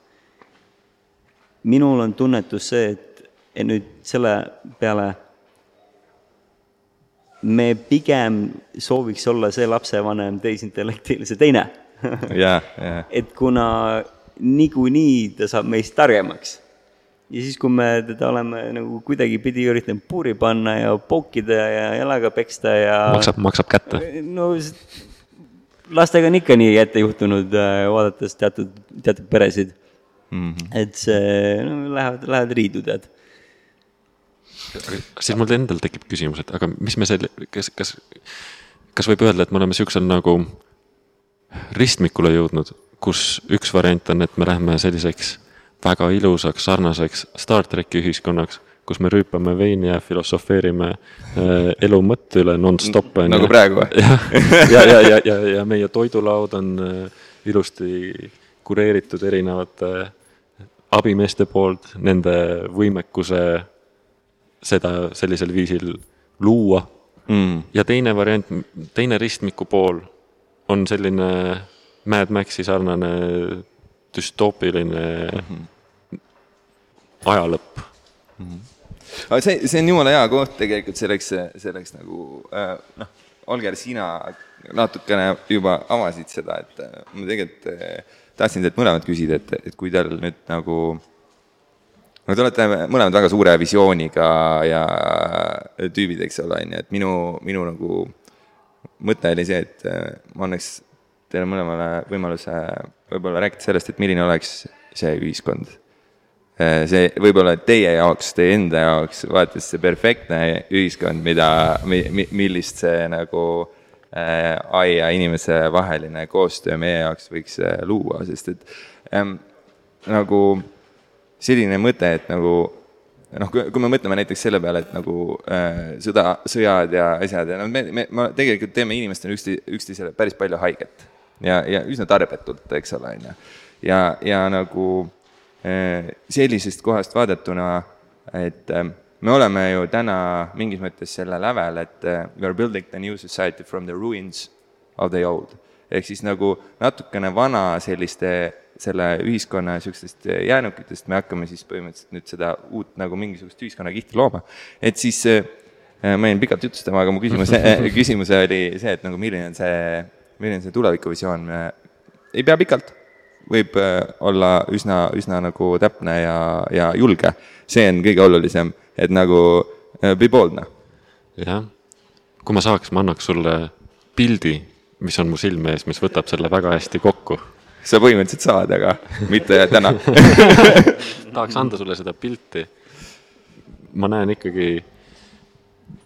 minul on tunnetus see, et, et nüüd selle peale me pigem sooviks olla see lapsevanem tehisintellektil, see teine yeah, yeah. et kuna niikuinii ta saab meist targemaks ja siis, kui me teda oleme nagu kuidagipidi üritanud puuri panna ja pookida ja jalaga peksta ja. maksab, maksab kätte. no lastega on ikka nii ette juhtunud, äh, vaadates teatud, teatud peresid mm. -hmm. et see, no lähevad, lähevad riidu, tead. Siis mul endal tekib küsimus, et aga mis me selle, kas, kas, kas võib öelda, et me oleme siuksel nagu ristmikule jõudnud, kus üks variant on, et me läheme selliseks väga ilusaks, sarnaseks Star tracki ühiskonnaks, kus me rüüpame veini ja filosofeerime äh, elu mõtte üle nonstop. nagu praegu või? ja, ja, ja, ja, ja, ja meie toidulaud on äh, ilusti kureeritud erinevate abimeeste poolt, nende võimekuse seda sellisel viisil luua mm.. ja teine variant, teine ristmiku pool on selline Mad Maxi sarnane düstoopiline mm -hmm. ajalõpp mm. -hmm. aga see, see on jumala hea koht tegelikult selleks, selleks nagu äh, noh, Olger, sina natukene juba avasid seda, et äh, ma tegelikult äh, tahtsin teilt mõlemad küsida, et, et kui teil nüüd nagu no te olete mõlemad väga suure visiooniga ja tüübid, eks ole, on ju, et minu, minu nagu mõte oli see, et ma annaks teile mõlemale võimaluse võib-olla rääkida sellest, et milline oleks see ühiskond. see võib-olla teie jaoks, teie enda jaoks, vaadates see perfektne ühiskond, mida mi,, millist see nagu äh, ai ja inimese vaheline koostöö meie jaoks võiks äh, luua, sest et ähm, nagu selline mõte, et nagu noh, kui, me mõtleme näiteks selle peale, et nagu äh, sõda, sõjad ja asjad ja noh, me, me, me tegelikult teeme inimestena ükste, üksteisele päris palju haiget ja, ja üsna tarbetult, eks ole, on ju. ja, ja nagu eh, sellisest kohast vaadatuna, et eh, me oleme ju täna mingis mõttes selle lävel, et eh, we are building the new society from the ruins of the old. ehk siis nagu natukene vana selliste, selle ühiskonna niisugustest jäänukitest me hakkame siis põhimõtteliselt nüüd seda uut nagu mingisugust ühiskonnakihti looma. et siis ma jäin pikalt jutustama, aga mu küsimus küsimus oli see, et nagu milline on see milline see tulevikuvisioon ei pea pikalt, võib olla üsna, üsna nagu täpne ja, ja julge. see on kõige olulisem, et nagu be bold, noh. jah, kui ma saaks, ma annaks sulle pildi, mis on mu silme ees, mis võtab selle väga hästi kokku. Sa põhimõtteliselt saad, aga mitte täna tahaks anda sulle seda pilti. ma näen ikkagi,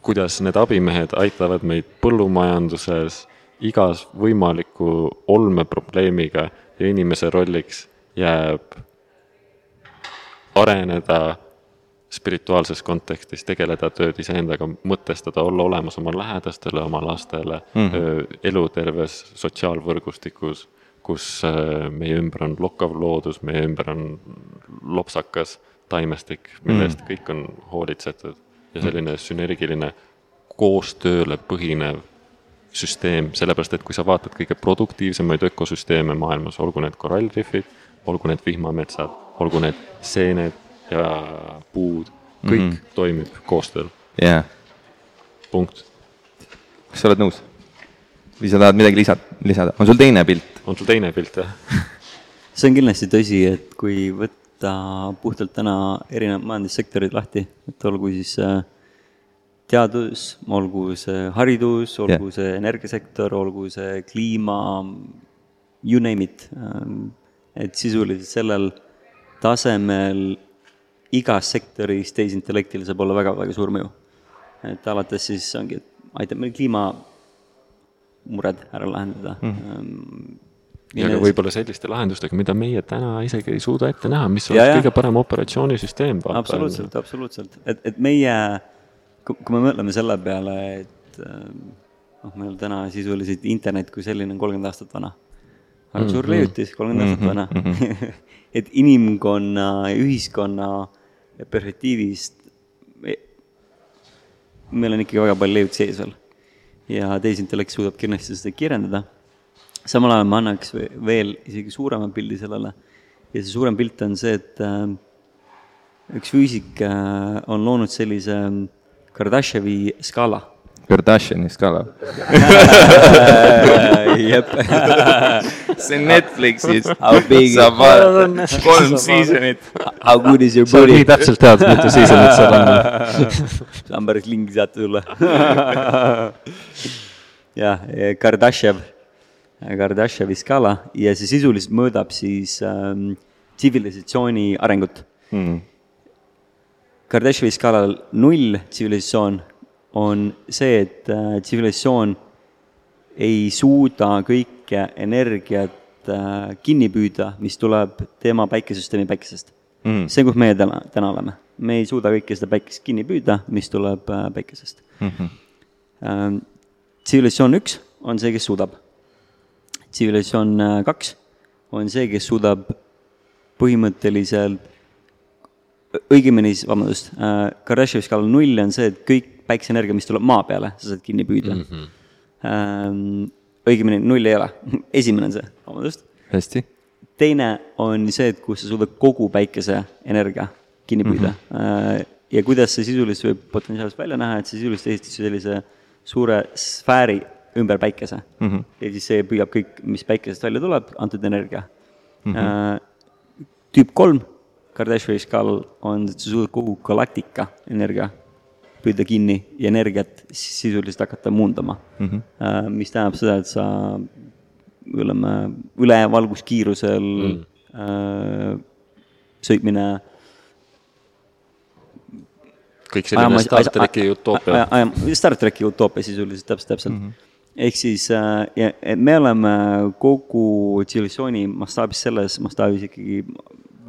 kuidas need abimehed aitavad meid põllumajanduses igas võimaliku olmeprobleemiga ja inimese rolliks jääb areneda spirituaalses kontekstis, tegeleda tööd iseendaga, mõtestada, olla olemas oma lähedastele, oma lastele mm, -hmm. eluterves sotsiaalvõrgustikus, kus meie ümber on lokkav loodus, meie ümber on lopsakas taimestik, mille eest mm kõik on hoolitsetud ja selline sünergiline koostööle põhinev süsteem, sellepärast et kui sa vaatad kõige produktiivsemaid ökosüsteeme maailmas, olgu need korallrifid, olgu need vihmametsad, olgu need seened ja puud, kõik mm -hmm. toimib koostööl. jah yeah.. punkt. kas sa oled nõus? Või sa tahad midagi lisa, lisada, on sul teine pilt? on sul teine pilt, jah see on kindlasti tõsi, et kui võtta puhtalt täna erinevad majandussektorid lahti, et olgu siis äh, teadus, olgu see haridus, olgu yeah. see energiasektor, olgu see kliima, you name it. Ähm, et sisuliselt sellel tasemel igas sektoris tehisintellektile saab olla väga-väga suur mõju. et alates siis ongi, et aitab meil kliimamured ära lahendada mm. ja ka võib-olla selliste lahendustega, mida meie täna isegi ei suuda ette näha, mis oleks ja, kõige parem operatsioonisüsteem. absoluutselt, absoluutselt, et, et meie kui, me mõtleme selle peale, et noh, meil täna sisuliselt internet kui selline on kolmkümmend aastat vana. väga suur -hmm. leiutis, kolmkümmend aastat vana mm. -hmm. et inimkonna ja ühiskonna perspektiivist meil on ikkagi väga palju leiut sees veel. Ja tehisintellekt suudab kindlasti seda kirjeldada. samal ajal ma annaks veel isegi suurema pildi sellele. ja see suurem pilt on see, et äh, üks füüsik äh, on loonud sellise äh, Kardashevi skaala. Kardashini skaala jep see on Netflixis. saab vaadata kolm seasonit. How good is your body? sa nii täpselt tead, mitu seasonit seal on. see on päris lingi saate tulla. jah, Kardashev, Kardashevi skaala ja see sisuliselt mõõdab siis ähm, tsivilisatsiooni arengut mm Kardashevi skaalal null tsivilisatsioon on see, et äh, tsivilisatsioon ei suuda kõike energiat äh, kinni püüda, mis tuleb tema päikesesüsteemi päikesest mm.. see, kus meie täna, täna oleme. me ei suuda kõike seda päikest kinni püüda, mis tuleb äh, päikesest mm. -hmm. tsivilisatsioon üks on see, kes suudab. tsivilisatsioon kaks on see, kes suudab põhimõtteliselt õigemini siis, vabandust äh,, Kardashevi skaalal null on see, et kõik päikseenergia, mis tuleb maa peale, sa saad kinni püüda mm. -hmm. Ähm, õigemini null ei ole, esimene on see, vabandust. hästi. teine on see, et kus sa suudad kogu päikeseenergia kinni püüda mm. -hmm. Ja kuidas see sisuliselt võib potentsiaalselt välja näha, et sa sisuliselt ehitasid sellise suure sfääri ümber päikese mm. -hmm. ja siis see püüab kõik, mis päikesest välja tuleb, antud energia mm. -hmm. Tüüp kolm Kardashevi skaalal on, et sa suudad kogu galaktika energia püüda kinni ja energiat sisuliselt hakata muundama mm. -hmm. mis tähendab seda, et sa ütleme, üle valguskiirusel mm. äh, sõitmine. kõik selline Star tracki utoopia. Star tracki utoopia sisuliselt, täpselt, täpselt mm. -hmm ehk siis äh, me oleme kogu tsivilisatsiooni mastaabis, selles mastaabis ikkagi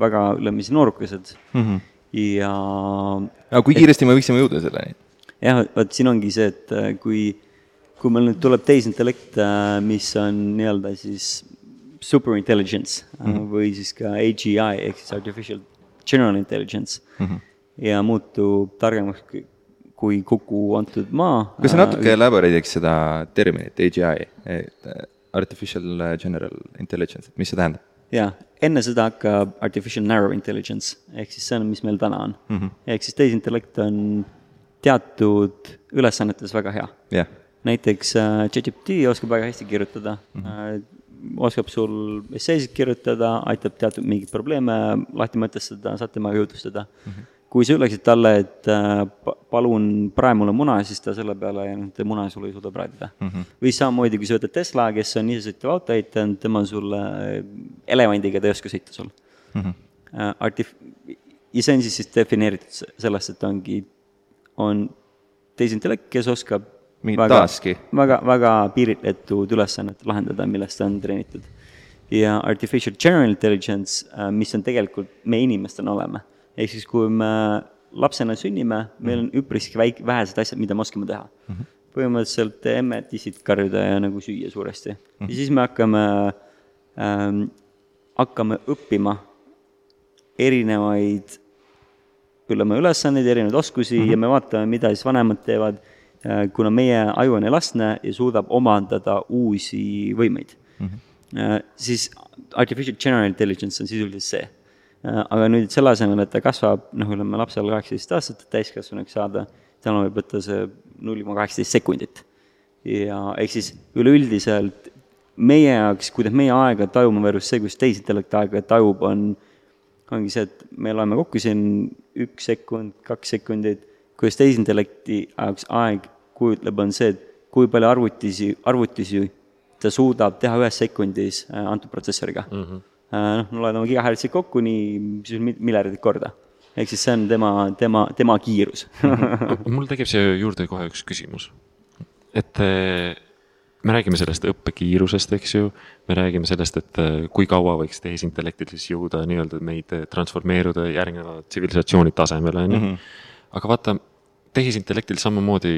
väga ülemisi noorukesed mm. -hmm. Ja. aga kui kiiresti et, me võiksime jõuda selleni? jah, vot siin ongi see, et äh, kui, kui meil nüüd tuleb tehisintellekt, äh, mis on nii-öelda siis super intelligence mm -hmm. või siis ka AGI ehk siis artificial general intelligence mm -hmm. ja muutub targemaks kui kogu antud maa. kas sa natuke elaboreeriks seda terminit AGI, et artificial general intelligence, et mis see tähendab? Jaa, enne seda hakkab artificial narrow intelligence, ehk siis see on, mis meil täna on mm. -hmm. ehk siis tehisintellekt on teatud ülesannetes väga hea yeah.. näiteks äh, ChatGPT oskab väga hästi kirjutada mm, -hmm. äh, oskab sul esseesid kirjutada, aitab teatud mingeid probleeme lahti mõtestada, saad temaga jutustada mm. -hmm. Kui sa ütleksid talle, et äh, palun prae mulle muna, siis ta selle peale, muna sulle ei suuda praadida mm. -hmm. või samamoodi, kui sa võtad Tesla, kes on isesõitev auto ehitanud, tema sulle elevandiga ta ei oska sõita sul mm. -hmm. Artif-, ja see on siis, siis defineeritud sellest, et ongi, on tehisintellekt, kes oskab väga, väga, väga piiritletud ülesannet lahendada, millest ta on treenitud. ja artificial general intelligence, äh, mis on tegelikult me inimestena oleme. Ehk siis, kui me lapsena sünnime, meil on üpriski väik-, vähesed asjad, mida me oskame teha mm. -hmm. põhimõtteliselt emmed, issid karjuda ja nagu süüa suuresti mm. -hmm. ja siis me hakkame ähm,, hakkame õppima erinevaid ütleme, ülesandeid, erinevaid oskusi mm -hmm. ja me vaatame, mida siis vanemad teevad Äh, kuna meie aju on elastne ja suudab omandada uusi võimeid mm, -hmm. siis artificial general intelligence on sisuliselt see. Äh, aga nüüd selle asemel, et ta kasvab, noh, ütleme lapsel kaheksateist aastat, et täiskasvanuks saada, tal võib võtta see null koma kaheksateist sekundit. ja ehk siis üleüldiselt meie jaoks, kuidas meie aega tajume versus see, kuidas tehisintellekt aega tajub, on, ongi see, et me loeme kokku siin üks sekund, kaks sekundit, kuidas tehisintellekti jaoks aeg kujutleb, on see, et kui palju arvutisi, arvutisi ta suudab teha ühes sekundis äh, antud protsessoriga mm. -hmm. Noh, me loeme gigahertsi kokku nii miljardit korda. ehk siis see on tema, tema, tema kiirus mul tekib siia juurde kohe üks küsimus. et äh, me räägime sellest õppekiirusest, eks ju, me räägime sellest, et kui kaua võiks tehisintellektil siis jõuda nii-öelda meid transformeeruda järgneva tsivilisatsiooni tasemele, on ju. Mhm. aga vaata tehisintellektil samamoodi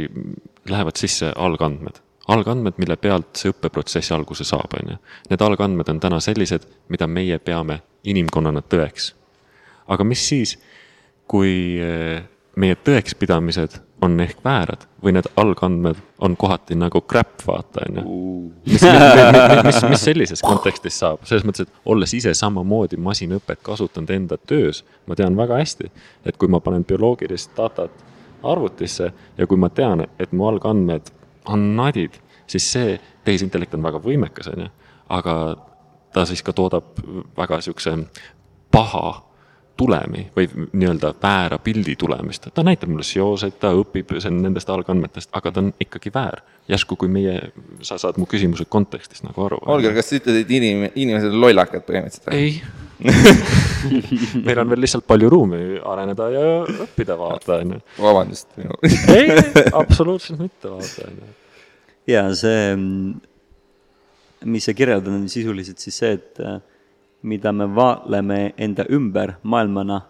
lähevad sisse algandmed, algandmed, mille pealt see õppeprotsess alguse saab, on ju. Need algandmed on täna sellised, mida meie peame inimkonnana tõeks. aga mis siis, kui eh, meie tõekspidamised on ehk väärad või need algandmed on kohati nagu crap, vaata, on ju. mis, mis, mis, mis sellises kontekstis saab, selles mõttes, et olles ise samamoodi masinõpet kasutanud enda töös, ma tean väga hästi, et kui ma panen bioloogilist datat arvutisse ja kui ma tean, et mu algandmed on nadid, siis see tehisintellekt on väga võimekas, on ju, aga ta siis ka toodab väga niisuguse paha tulemi või nii-öelda väära pildi tulemist. ta näitab mulle seoseid, ta õpib nendest algandmetest, aga ta on ikkagi väär. järsku, kui meie, sa saad mu küsimuse kontekstist nagu aru. Holger, kas sa ütled, et inim-, inimesed on lollakad põhimõtteliselt? ei meil on veel lihtsalt palju ruumi areneda ja õppida, vaata, on ju. vabandust. ei, absoluutselt mitte, vaata, on ju. ja see, mis sa kirjeldad, on sisuliselt siis see, et äh, mida me vaatleme enda ümber maailmana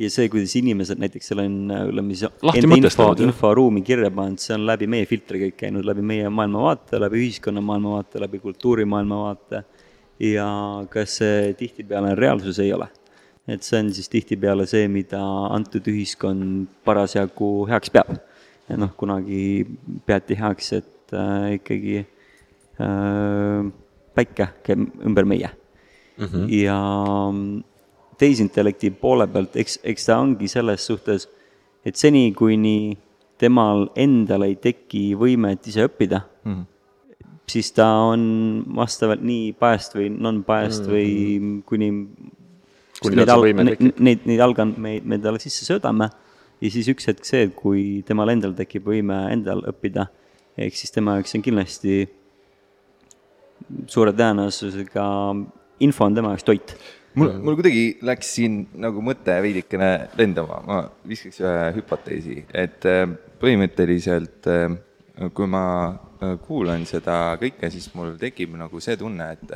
ja see, kuidas inimesed näiteks seal on, ütleme siis enda info, inforuumi kirja pannud, see on läbi meie filtri kõik käinud, läbi meie maailmavaate, läbi ühiskonna maailmavaate, läbi kultuuri maailmavaate ja kas see tihtipeale on reaalsus, ei ole. et see on siis tihtipeale see, mida antud ühiskond parasjagu heaks peab. ja noh, kunagi peati heaks, et äh, ikkagi äh, päike käib ümber meie mm. -hmm. ja tehisintellekti poole pealt, eks, eks ta ongi selles suhtes, et seni, kuni temal endal ei teki võimet ise õppida mm, -hmm siis ta on vastavalt nii biased või non-biased mm -hmm. või kuni kuni neid, al neid, neid, algandmeid me talle sisse söödame ja siis üks hetk see, kui temal endal tekib võime endal õppida, ehk siis tema jaoks on kindlasti suure tõenäosusega, info on tema jaoks toit. mul, mul kuidagi läks siin nagu mõte veidikene lendama, ma viskaks ühe hüpoteesi, et äh, põhimõtteliselt äh, kui ma kuulan seda kõike, siis mul tekib nagu see tunne, et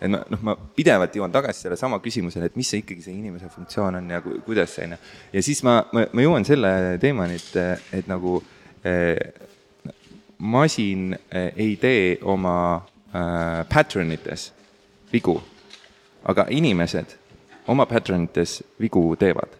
et ma, noh, ma pidevalt jõuan tagasi sellesama küsimusele, et mis see ikkagi see inimese funktsioon on ja ku, kuidas see on ja ja siis ma, ma, ma jõuan selle teemani, et, et nagu eh, masin eh, ei tee oma eh, pattern ites vigu, aga inimesed oma pattern ites vigu teevad.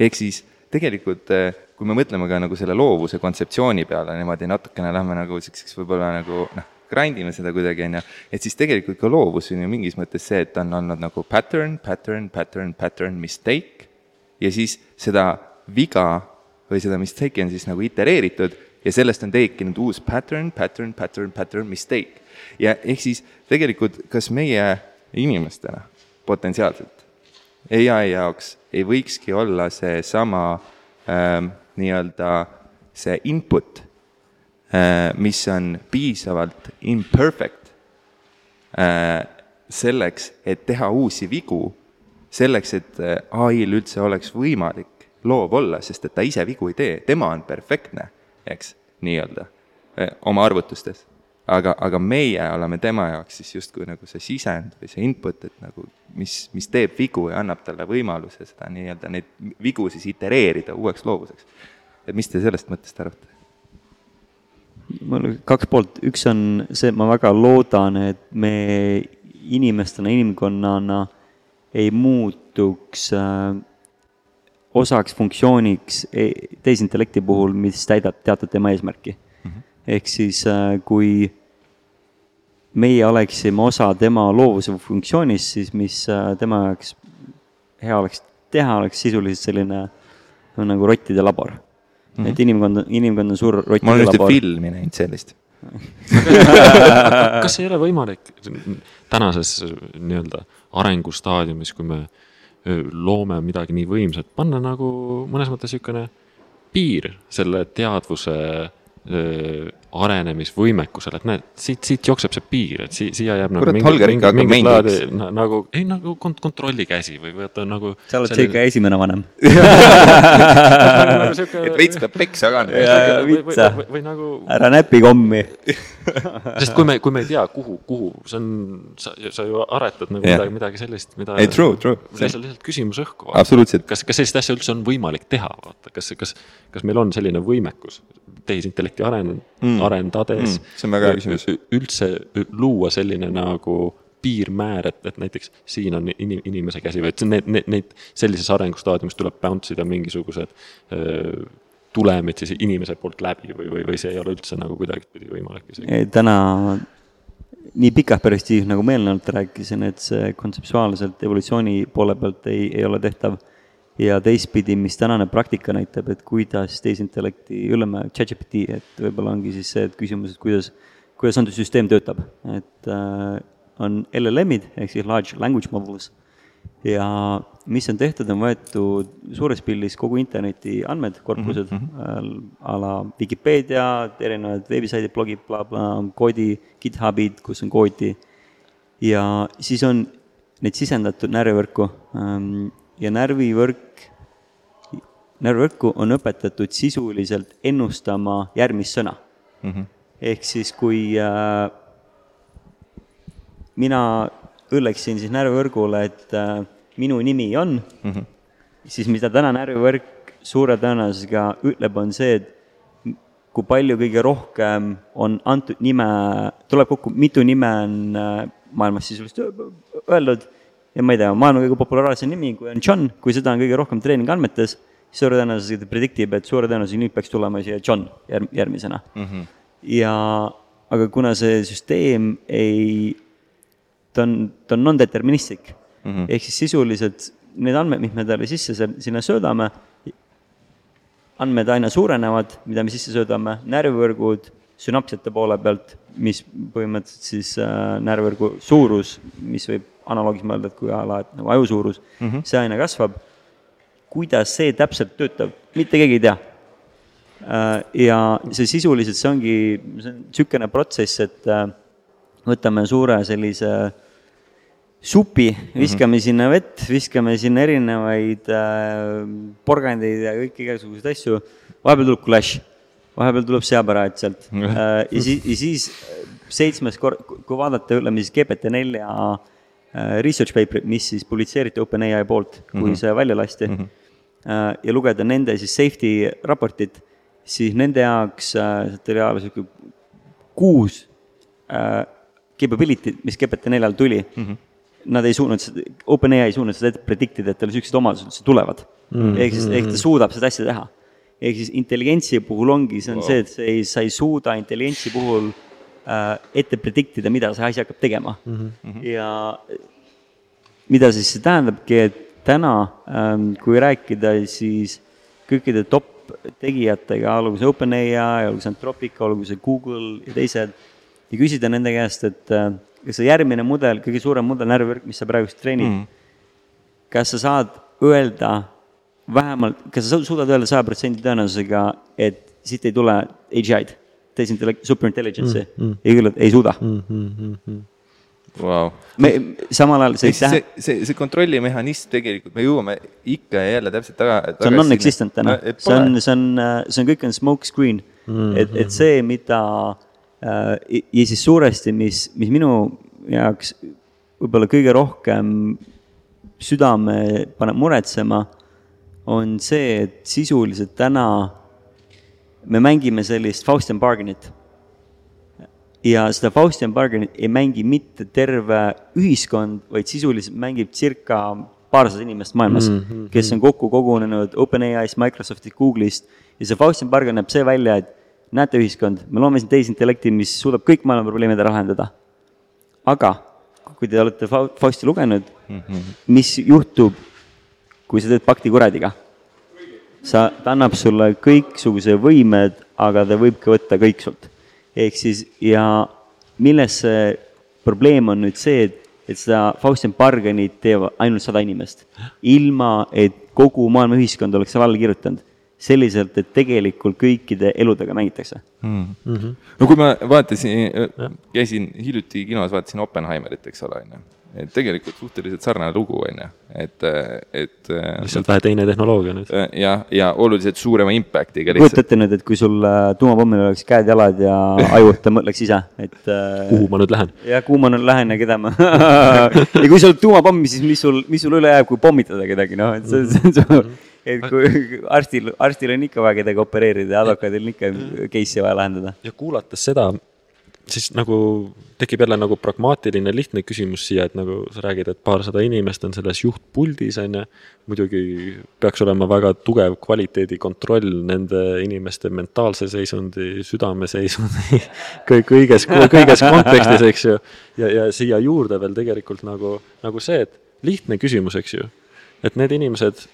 ehk siis tegelikult eh, kui me mõtleme ka nagu selle loovuse kontseptsiooni peale niimoodi natukene lähme nagu siukseks võib-olla nagu noh, grind ime seda kuidagi, on ju, et siis tegelikult ka loovus on ju mingis mõttes see, et on olnud nagu pattern, pattern, pattern, pattern, mistake ja siis seda viga või seda mistake'i on siis nagu itereeritud ja sellest on tekkinud uus pattern, pattern, pattern, pattern, mistake. ja ehk siis tegelikult, kas meie inimestena potentsiaalselt ai jaoks ei võikski olla seesama ähm, nii-öelda see input äh,, mis on piisavalt imperfect äh, selleks, et teha uusi vigu, selleks, et äh, ai-l üldse oleks võimalik loov olla, sest et ta ise vigu ei tee, tema on perfektne, eks, nii-öelda, äh, oma arvutustes. Aga, aga meie oleme tema jaoks siis justkui nagu see sisend või see input, et nagu mis, mis teeb vigu ja annab talle võimaluse seda nii-öelda, neid vigu siis itereerida uueks loovuseks. et mis te sellest mõttest arvate? mul kaks poolt, üks on see, et ma väga loodan, et me inimestena, inimkonnana ei muutuks äh, osaks funktsiooniks e, tehisintellekti puhul, mis täidab teatud tema eesmärki. Ehk siis äh, kui meie oleksime osa tema loovuse funktsioonist, siis mis äh, tema jaoks hea oleks teha, oleks sisuliselt selline nagu rottide labor mm. -hmm. et inimkond, inimkond on suur rottide labor. ma olen ühte filmi näinud sellist kas ei ole võimalik tänases nii-öelda arengustaadiumis, kui me loome midagi nii võimsat, panna nagu mõnes mõttes niisugune piir selle teadvuse arenemisvõimekusele, et näed, siit, siit jookseb see piir, et si-, siia jääb nagu mingi, mingi, mingi laadi, nagu, ei nagu kont-, kontrolli käsi või vaata nagu sa oled selline... ikka esimene vanem nagu et veits peab peksa ka. või, või, või, või nagu ära näpi kommi sest kui me, kui me ei tea, kuhu, kuhu, see on, sa, sa ju aretad nagu yeah. midagi, midagi sellist, mida ei, true, true. lihtsalt, lihtsalt küsimus õhku. absoluutselt. kas, kas sellist asja üldse on võimalik teha, vaata, kas, kas, kas meil on selline võimekus tehisintellekti aren- mm., arendades mm,. see on väga hea küsimus. üldse luua selline nagu piirmäär, et, et näiteks siin on inim-, inimese käsi või et need, need, neid sellises arengustaadiumis tuleb bounce ida mingisugused öö, tulemid siis inimese poolt läbi või, või, või see ei ole üldse nagu kuidagipidi võimalik isegi? täna nii pikah perspektiiv, nagu ma eelnevalt rääkisin, et see kontseptuaalselt evolutsiooni poole pealt ei, ei ole tehtav ja teistpidi, mis tänane praktika näitab, et kuidas tehisintellekti, ütleme, ChatGPT, et võib-olla ongi siis see, et küsimus, et kuidas, kuidas antud süsteem töötab, et äh, on LLM-id ehk siis large language models ja mis on tehtud, on võetud suures pildis kogu interneti andmed, korpused mm -hmm. a la Vikipeedia, erinevad veebisaidid, blogid bla,, blablabla, koodi, GitHubid, kus on koodi. ja siis on neid sisendatud närvivõrku ähm, ja närvivõrk, närvivõrku on õpetatud sisuliselt ennustama järgmist sõna mm. -hmm. ehk siis, kui äh, mina õlleksin siis närvivõrgule, et äh, minu nimi on mm, -hmm. siis mida täna närvivõrk suure tõenäosusega ütleb, on see, et kui palju kõige rohkem on antud nime, tuleb kokku, mitu nime on äh, maailmas sisuliselt öeldud ja ma ei tea, maailma kõige populaarsem nimi, kui on John, kui seda on kõige rohkem treeningandmetes, suure tõenäosusega ta prediktib, et suure tõenäosusega nüüd peaks tulema siia John järg-, järgmisena mm. -hmm. ja aga kuna see süsteem ei, ta on, ta on non-deterministlik mm -hmm. ehk siis sisuliselt need andmed, mis me talle sisse sinna söödame, andmed aina suurenevad, mida me sisse söödame, närvivõrgud sünapsiate poole pealt, mis põhimõtteliselt siis äh, närvivõrgu suurus, mis võib analoogis mõelda, et kui a la, et nagu aju suurus mm, -hmm. see aina kasvab. Kuidas see täpselt töötab, mitte keegi ei tea äh,. ja see sisuliselt, see ongi, see on niisugune protsess, et äh, võtame suure sellise supi, viskame mm -hmm. sinna vett, viskame sinna erinevaid äh, porgandeid ja kõiki igasuguseid asju, vahepeal tuleb clash, vahepeal tuleb seapäraad sealt ja siis, ja siis seitsmes kord, kui vaadata, ütleme siis GPT nelja research paper'it, mis siis publitseeriti OpenAI poolt, kui mm -hmm. see välja lasti mm, -hmm. Ja lugeda nende siis safety raportit, siis nende jaoks äh, sealt oli ajal sihuke kuus äh, capability, mis GPT neljal tuli mm, -hmm nad ei suutnud, OpenAI ei suutnud seda ette predict ida, et tal niisugused omadused üldse tulevad mm.. ehk siis, ehk ta suudab seda asja teha. ehk siis intelligentsi puhul ongi, see on wow. see, et sa ei, sa ei suuda intelligentsi puhul äh, ette predict ida, mida see asi hakkab tegema mm. -hmm. ja mida siis see tähendabki, et täna ähm,, kui rääkida, siis kõikide top tegijatega, olgu see OpenAI, olgu see Anthropica, olgu see Google ja teised, ja küsida nende käest, et äh, kas see järgmine mudel, kõige suurem mudel, närvivõrk, mis sa praegu treenid mm, kas sa saad öelda vähemalt, kas sa suudad öelda saja protsendi tõenäosusega, et siit ei tule AGI-d, tehisintellekt, superintelligence'i mm, -hmm. ei, ei suuda mm. -hmm. Vau. me samal ajal see ei tähenda see, see, see kontrollimehhanism tegelikult, me jõuame ikka ja jälle täpselt taga. see on non-existent täna, see on, see on, see on kõik on smoke screen mm. -hmm. et, et see, mida äh, ja siis suuresti, mis, mis minu jaoks võib-olla kõige rohkem südame paneb muretsema, on see, et sisuliselt täna me mängime sellist Faustian bargain'it ja seda Faustian bargain'it ei mängi mitte terve ühiskond, vaid sisuliselt mängib circa paarsada inimest maailmas mm, -hmm. kes on kokku kogunenud OpenAI-st, Microsoftist, Google'ist ja see Faustian bargain näeb see välja, et näete ühiskond, me loome siin tehisintellekti, mis suudab kõik maailma probleemid ära lahendada. aga kui te olete Fau- Fausti lugenud mm, -hmm. mis juhtub, kui sa teed pakti kuradiga? sa, ta annab sulle kõiksuguse võimed, aga ta võib ka võtta kõik sult. Ehk siis ja milles see probleem on nüüd see, et, et seda Faustian Barganit teevad ainult sada inimest, ilma et kogu maailma ühiskond oleks selle alla kirjutanud. selliselt, et tegelikult kõikide eludega mängitakse. mm.. Mm -hmm. no kui ma vaatasin, käisin hiljuti kinos, vaatasin Oppenheimerit, eks ole, onju. Et tegelikult suhteliselt sarnane lugu, onju, et, et. lihtsalt vähe teine tehnoloogia nüüd. ja, ja oluliselt suurema impact'iga kujuta lihtsalt. ette nüüd, et kui sul äh, tuumapommil oleks käed-jalad ja aju, et ta mõtleks ise, et äh, kuhu ma nüüd lähen? ja kuhu ma nüüd lähen ja keda ma ja kui sul on tuumapomm, siis mis sul, mis sul üle jääb, kui pommitada kedagi, noh, et see, see on su, et kui arstil, arstil on ikka vaja kedagi opereerida ja advokaadil on ikka case'i vaja lahendada. ja kuulates seda, siis nagu tekib jälle nagu pragmaatiline lihtne küsimus siia, et nagu sa räägid, et paarsada inimest on selles juhtpuldis, on ju. muidugi peaks olema väga tugev kvaliteedikontroll nende inimeste mentaalse seisundi, südameseisundi, kõiges, kõiges kontekstis, eks ju. ja, ja siia juurde veel tegelikult nagu, nagu see, et lihtne küsimus, eks ju. et need inimesed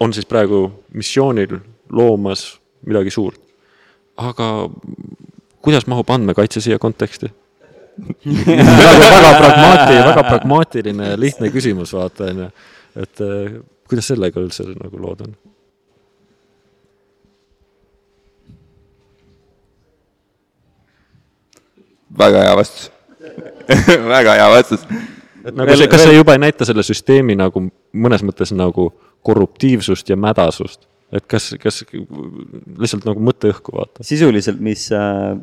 on siis praegu missioonil loomas midagi suurt. aga kuidas mahub andmekaitse siia konteksti? väga, väga pragmaatiline, väga pragmaatiline, lihtne küsimus, vaata onju. et eh, kuidas sellega üldse nagu lood on? väga hea vastus väga hea vastus. et nagu see, kas see juba ei näita selle süsteemi nagu mõnes mõttes nagu korruptiivsust ja mädasust? Et kas, kas lihtsalt nagu mõtteõhku vaata? sisuliselt, mis äh,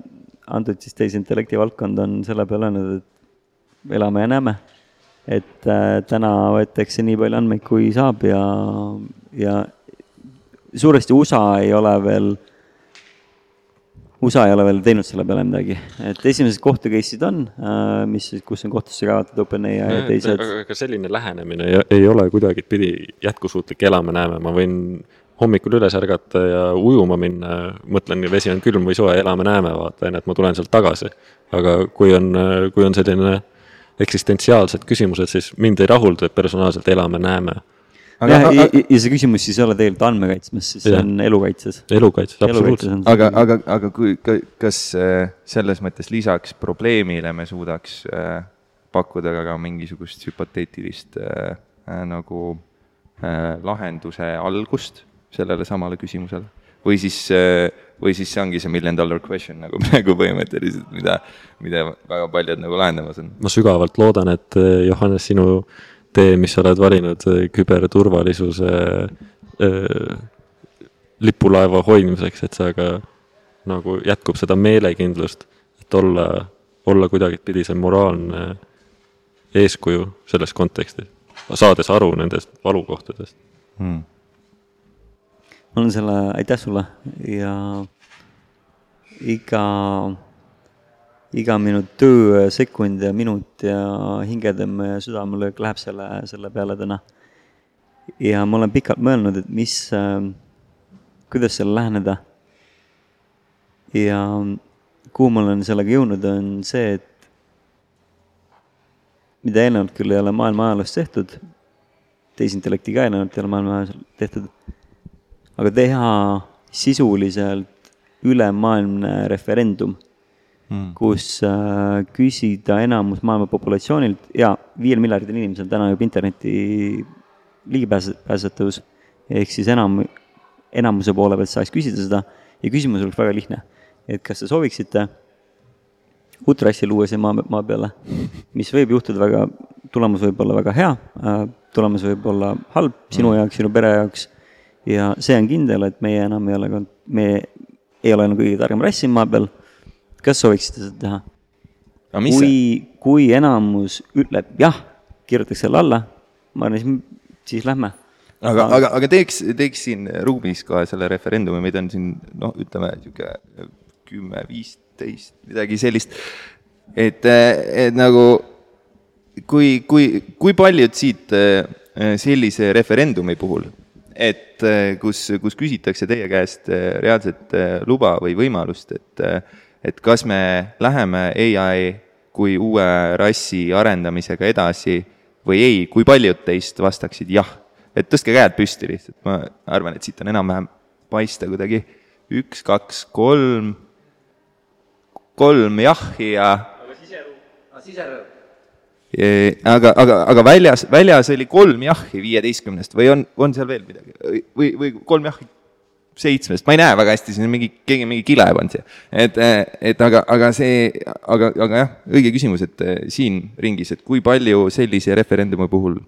antud siis tehisintellekti valdkond on selle peale öelnud, et elame ja näeme. et äh, täna võetakse nii palju andmeid, kui saab ja, ja suuresti USA ei ole veel, USA ei ole veel teinud selle peale midagi, et esimesed kohtu case'id on, mis, kus on kohtusse kaevatud OpenAI ja teised. aga aga selline lähenemine ei, ei ole kuidagipidi jätkusuutlik, elame-näeme, ma võin hommikul üles ärgata ja ujuma minna, mõtlen, vesi on külm või soe, elame-näeme, vaata, onju, et ma tulen sealt tagasi. aga kui on, kui on selline eksistentsiaalsed küsimused, siis mind ei rahulda personaalselt elame-näeme. ja, ja, ja see küsimus siis ei ole tegelikult andmekaitsmes, siis see Jah. on elukaitses. elukaitses, absoluutselt. on aga, aga, aga kui, kas äh, selles mõttes lisaks probleemile me suudaks äh, pakkuda ka, ka mingisugust hüpoteetilist äh, äh, nagu äh, lahenduse algust sellele samale küsimusele? või siis äh,, või siis see ongi see million dollar question nagu praegu põhimõtteliselt, mida, mida väga paljud nagu lahendamas on. ma sügavalt loodan, et eh, Johannes, sinu tee, mis sa oled valinud eh, küberturvalisuse äh, lipulaeva hoidmiseks, et see ka nagu jätkub seda meelekindlust, et olla, olla kuidagipidi see moraalne eeskuju selles kontekstis, saades aru nendest valukohtadest. Hmm. Ma olen selle, aitäh sulle ja iga, iga minu töö sekund ja minut ja hingetõmme ja südamelöök läheb selle, selle peale täna. ja ma olen pikalt mõelnud, et mis kuidas sellele läheneda. ja kuhu ma olen sellega jõudnud, on see, et mida eelnevalt küll ei ole maailma ajaloos tehtud, tehisintellekti ka eelnevalt ei ole maailma ajaloos tehtud aga teha sisuliselt ülemaailmne referendum mm., kus äh, küsida enamus maailma populatsioonilt ja viiel miljardil inimesel täna juba interneti ligipääsetavus, ehk siis enam, enamuse poole pealt saaks küsida seda ja küsimus oleks väga lihtne. et kas te sooviksite uut rassi luua siia maa, maa peale, mis võib juhtuda väga, tulemus võib olla väga hea äh,, tulemus võib olla halb sinu mm. jaoks, sinu pere jaoks ja see on kindel, et meie enam ei ole, me ei ole enam kõige targem rass siin maa peal. kas sooviksite seda teha? kui, kui enamus ütleb jah, kirjutaks selle alla, ma arvan, siis, siis lähme aga, aga, aga teeks, teeks siin ruumis kohe selle referendumi, meid on siin noh, ütleme niisugune kümme, viisteist, midagi sellist. et, et nagu kui, kui, kui paljud siit eh, sellise referendumi puhul, et eh, kus, kus küsitakse teie käest eh, reaalset luba või võimalust, et, et kas me läheme ai kui uue rassi arendamisega edasi või ei, kui paljud teist vastaksid jah et tõstke käed püsti lihtsalt, ma arvan, et siit on enam-vähem paista kuidagi üks, kaks, kolm, kolm jahhi ja. aga siserõõm, siserõõm. Aga, aga, aga väljas, väljas oli kolm jahhi viieteistkümnest või on, on seal veel midagi või, või kolm jahhi seitsmest, ma ei näe väga hästi, siin on mingi, keegi mingi kile pannud siia. et, et aga, aga see, aga, aga jah, õige küsimus, et siin ringis, et kui palju sellise referendumi puhul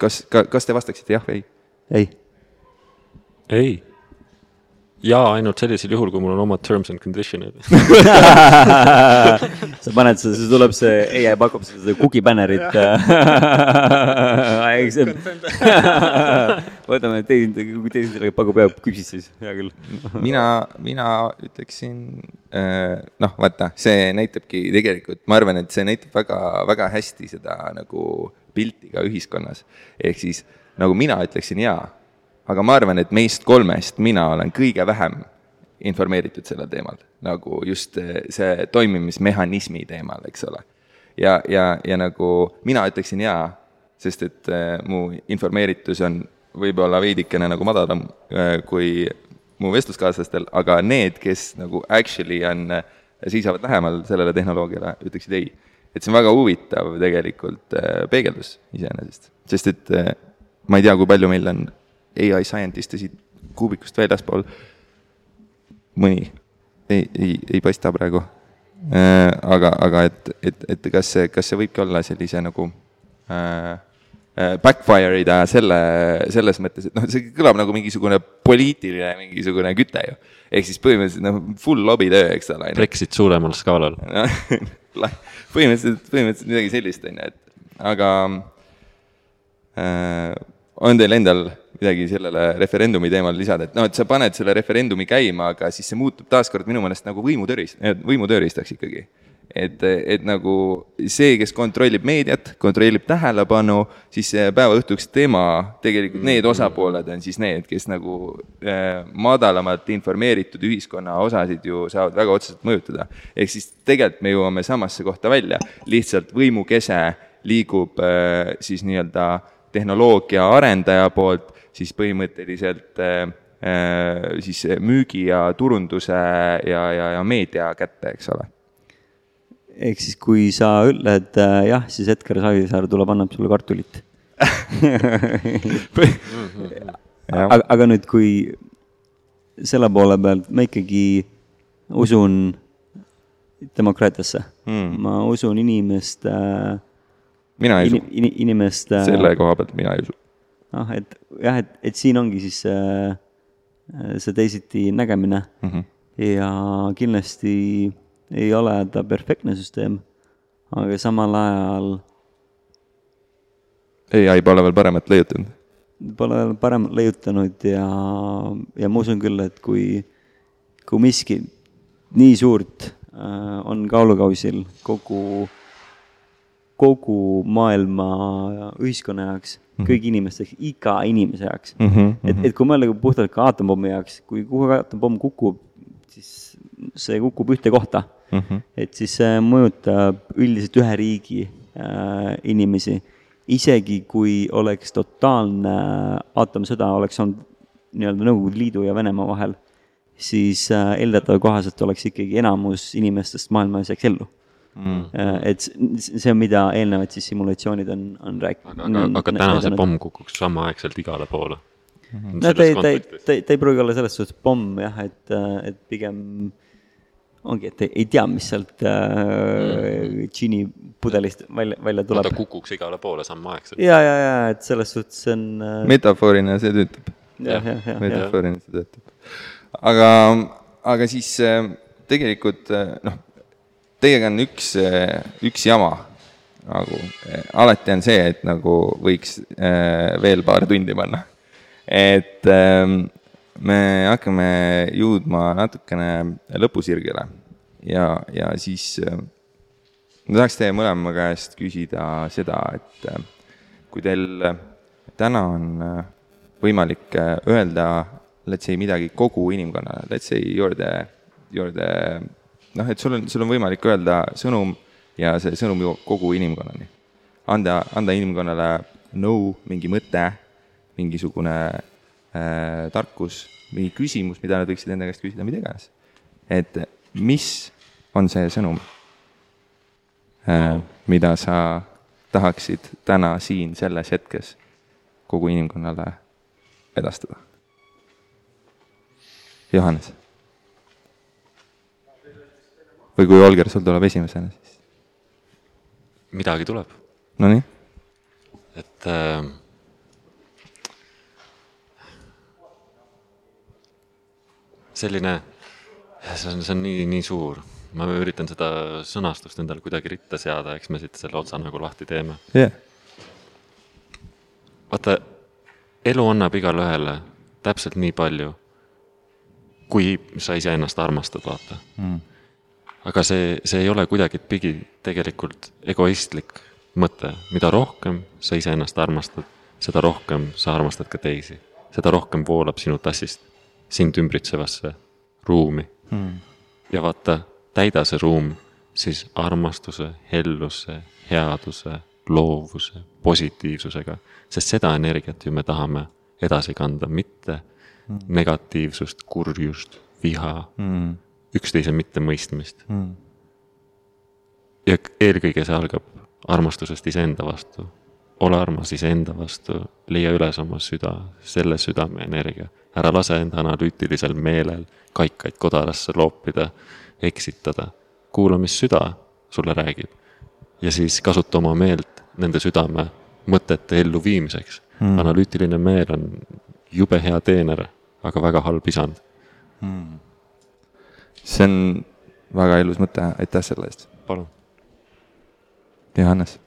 kas, kas te vastaksite jah või ei? ei. ei. Jaa, ainult sellisel juhul, kui mul on omad terms and condition'id. Sa paned seda, siis tuleb see, ai pakub seda cookie banner'it võtame teised, kui teised pakub jah, küpsid siis, hea küll. Mina, mina ütleksin, äh, noh, vaata, see näitabki tegelikult, ma arvan, et see näitab väga, väga hästi seda nagu pilti ka ühiskonnas. ehk siis nagu mina ütleksin jaa, aga ma arvan, et meist kolmest mina olen kõige vähem informeeritud sellel teemal, nagu just eh, see toimimismehhanismi teemal, eks ole. ja, ja, ja nagu mina ütleksin jaa, sest et äh, mu informeeritus on võib-olla veidikene nagu madalam äh, kui mu vestluskaaslastel, aga need, kes nagu actually on, seisavad lähemal sellele tehnoloogiale, ütleksid ei et see on väga huvitav tegelikult peegeldus iseenesest, sest et ma ei tea, kui palju meil on ai scientist'e siit kuubikust väljaspool, mõni ei, ei, ei paista praegu äh,. aga, aga et, et, et kas see, kas see võibki olla sellise nagu äh, äh backfire ida selle, selles mõttes, et noh, see kõlab nagu mingisugune poliitiline mingisugune küte ju. ehk siis põhimõtteliselt noh, full lobitöö, eks ole. Brexit suuremal skaalal põhimõtteliselt, põhimõtteliselt midagi sellist, on ju, et aga äh, on teil endal midagi sellele referendumi teemal lisada, et noh, et sa paned selle referendumi käima, aga siis see muutub taaskord minu meelest nagu võimutööriist, võimutööriistaks ikkagi et, et nagu see, kes kontrollib meediat, kontrollib tähelepanu, siis päeva õhtuks tema, tegelikult need osapooled on siis need, kes nagu äh, madalamalt informeeritud ühiskonna osasid ju saavad väga otseselt mõjutada. ehk siis tegelikult me jõuame samasse kohta välja, lihtsalt võimukese liigub äh, siis nii-öelda tehnoloogia arendaja poolt siis põhimõtteliselt äh, äh siis müügi ja turunduse ja, ja, ja meedia kätte, eks ole ehk siis, kui sa ütled äh, jah, siis Edgar Savisaar tuleb, annab sulle kartulit aga, aga nüüd, kui selle poole pealt ma ikkagi usun demokraatiasse mm., ma usun inimeste äh,. Mina ei usu in,. inimeste äh,. selle koha pealt mina ei usu. noh, et jah, et, et siin ongi siis äh, see teisiti nägemine mm -hmm. ja kindlasti ei ole ta perfektne süsteem, aga samal ajal. ai pole veel paremat leiutanud? Pole veel paremat leiutanud ja, ja ma usun küll, et kui, kui miski nii suurt äh, on kaalukausil kogu, kogu maailma ühiskonna jaoks mm, -hmm. kõigi inimeste jaoks, iga inimese jaoks mm. -hmm. et, et kui mõelda puhtalt ka aatompomi jaoks, kui kuhu aatompomm kukub, siis see kukub ühte kohta mm. -hmm. et siis see mõjutab üldiselt ühe riigi äh, inimesi. isegi kui oleks totaalne aatomsõda, oleks olnud nii-öelda Nõukogude Liidu ja Venemaa vahel, siis äh, eeldatava kohaselt oleks ikkagi enamus inimestest maailmas jääks ellu mm.. et s- see on, mida eelnevad siis simulatsioonid on, on rääkinud. aga, aga, aga täna see pomm kukuks samaaegselt igale poole. no ta ei, ta ei, ta ei, ta ei pruugi olla selles suhtes pomm jah, et, et pigem ongi, et ei, ei tea, mis sealt äh, džinni pudelist välja, välja ta tuleb. kukuks igale poole samaaegselt. ja, ja, ja et selles suhtes see on äh, metafoorina see töötab. metafoorina see töötab. aga, aga siis äh, tegelikult äh, noh, teiega on üks, üks jama nagu, alati on see, et nagu võiks äh, veel paar tundi panna. et ähm, me hakkame jõudma natukene lõpusirgele ja, ja siis äh, ma tahaks teie mõlema käest küsida seda, et äh, kui teil äh, täna on äh, võimalik äh, öelda, let's say midagi kogu inimkonnale, let's say you are the, you are the noh, et sul on, sul on võimalik öelda sõnum ja see sõnum jõuab kogu inimkonnani. anda, anda inimkonnale nõu, mingi mõte, mingisugune äh, tarkus, mingi küsimus, mida nad võiksid enda käest küsida, mida iganes. et mis on see sõnum äh,, mida sa tahaksid täna siin selles hetkes kogu inimkonnale edastada? Johannes. Või kui Olger sul tuleb esimesena, siis midagi tuleb, nonii, et äh, selline, see on, see on nii, nii suur. ma üritan seda sõnastust endale kuidagi ritta seada, eks me siit selle otsa nagu lahti teeme. jah, vaata, elu annab igale ühele täpselt nii palju, kui sa iseennast armastad, vaata mm.. Aga see, see ei ole kuidagipidi tegelikult egoistlik mõte, mida rohkem sa iseennast armastad, seda rohkem sa armastad ka teisi, seda rohkem voolab sinu tassist sind ümbritsevasse ruumi mm.. ja vaata, täida see ruum siis armastuse, helluse, headuse, loovuse, positiivsusega, sest seda energiat ju me tahame edasi kanda, mitte mm. negatiivsust, kurjust, viha mm., üksteise mittemõistmist mm.. ja eelkõige see algab armastusest iseenda vastu. ole armas iseenda vastu, leia üles oma süda, selle südameenergia, ära lase enda analüütilisel meelel kaikaid kodarasse loopida, eksitada, kuula, mis süda sulle räägib ja siis kasuta oma meelt nende südame mõtete elluviimiseks mm.. analüütiline meel on jube hea teener, aga väga halb isand. See on väga ilus mõte, aitäh selle eest. palun. Johannes.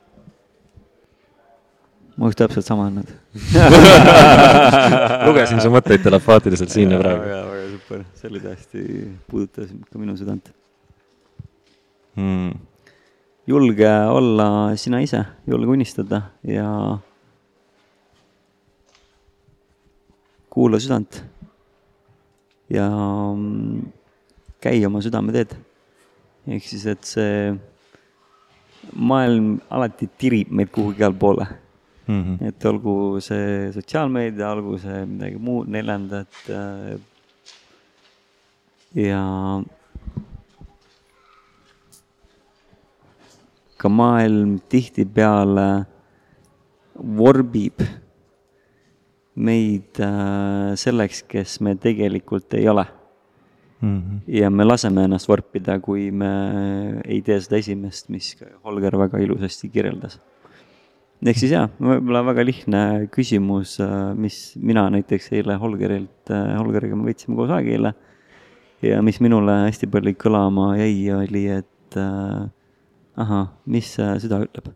ma oleks täpselt sama andnud. lugesin su mõtteid telepaatiliselt siin ja praegu. väga, väga super, see oli tõesti, puudutas ka minu südant. Mm. julge olla sina ise, julge unistada ja kuula südant. ja mm, käi oma südameteed. ehk siis, et see maailm alati tirib meid kuhugi igale poole Mm -hmm. et olgu see sotsiaalmeedia, olgu see midagi muud neljandat. ja ka maailm tihtipeale vorbib meid äh, selleks, kes me tegelikult ei ole. Mm -hmm. ja me laseme ennast vorpida, kui me ei tee seda esimest, mis Holger väga ilusasti kirjeldas. ehk siis jaa, võib-olla väga lihtne küsimus, mis mina näiteks eile Holgerilt, Holgeriga me võtsime koos aega eile ja mis minule hästi palju kõlama jäi, oli, et äh, ahah, mis äh, süda ütleb.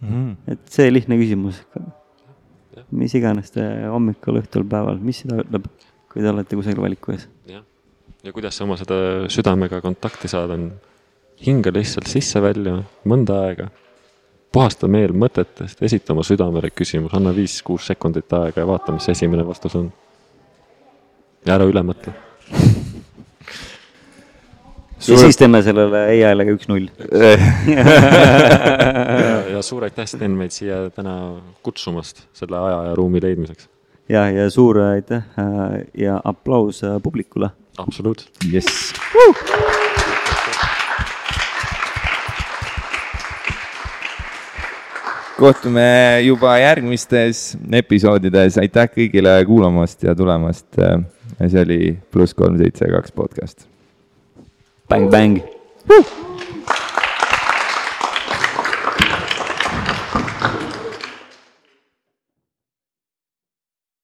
Mm -hmm. et see lihtne küsimus, mis iganes te hommikul, õhtul, päeval, mis süda ütleb, kui te olete kusagil valiku ees jah, ja kuidas sa oma seda südamega kontakti saad, on hinga lihtsalt sisse-välja mõnda aega, puhasta meel mõtetest, esita oma südamele küsimus, anna viis-kuus sekundit aega ja vaata, mis esimene vastus on. ja ära üle mõtle. ja siis teeme sellele ai-le ka üks-null. ja, suur aitäh, Sten, meid siia täna kutsumast selle aja ja ruumi leidmiseks. ja, ja suur aitäh äh, ja aplaus äh, publikule. absoluutselt. jess. kohtume juba järgmistes episoodides, aitäh kõigile kuulamast ja tulemast. see oli pluss kolm seitse kaks podcast. Bäng, bäng.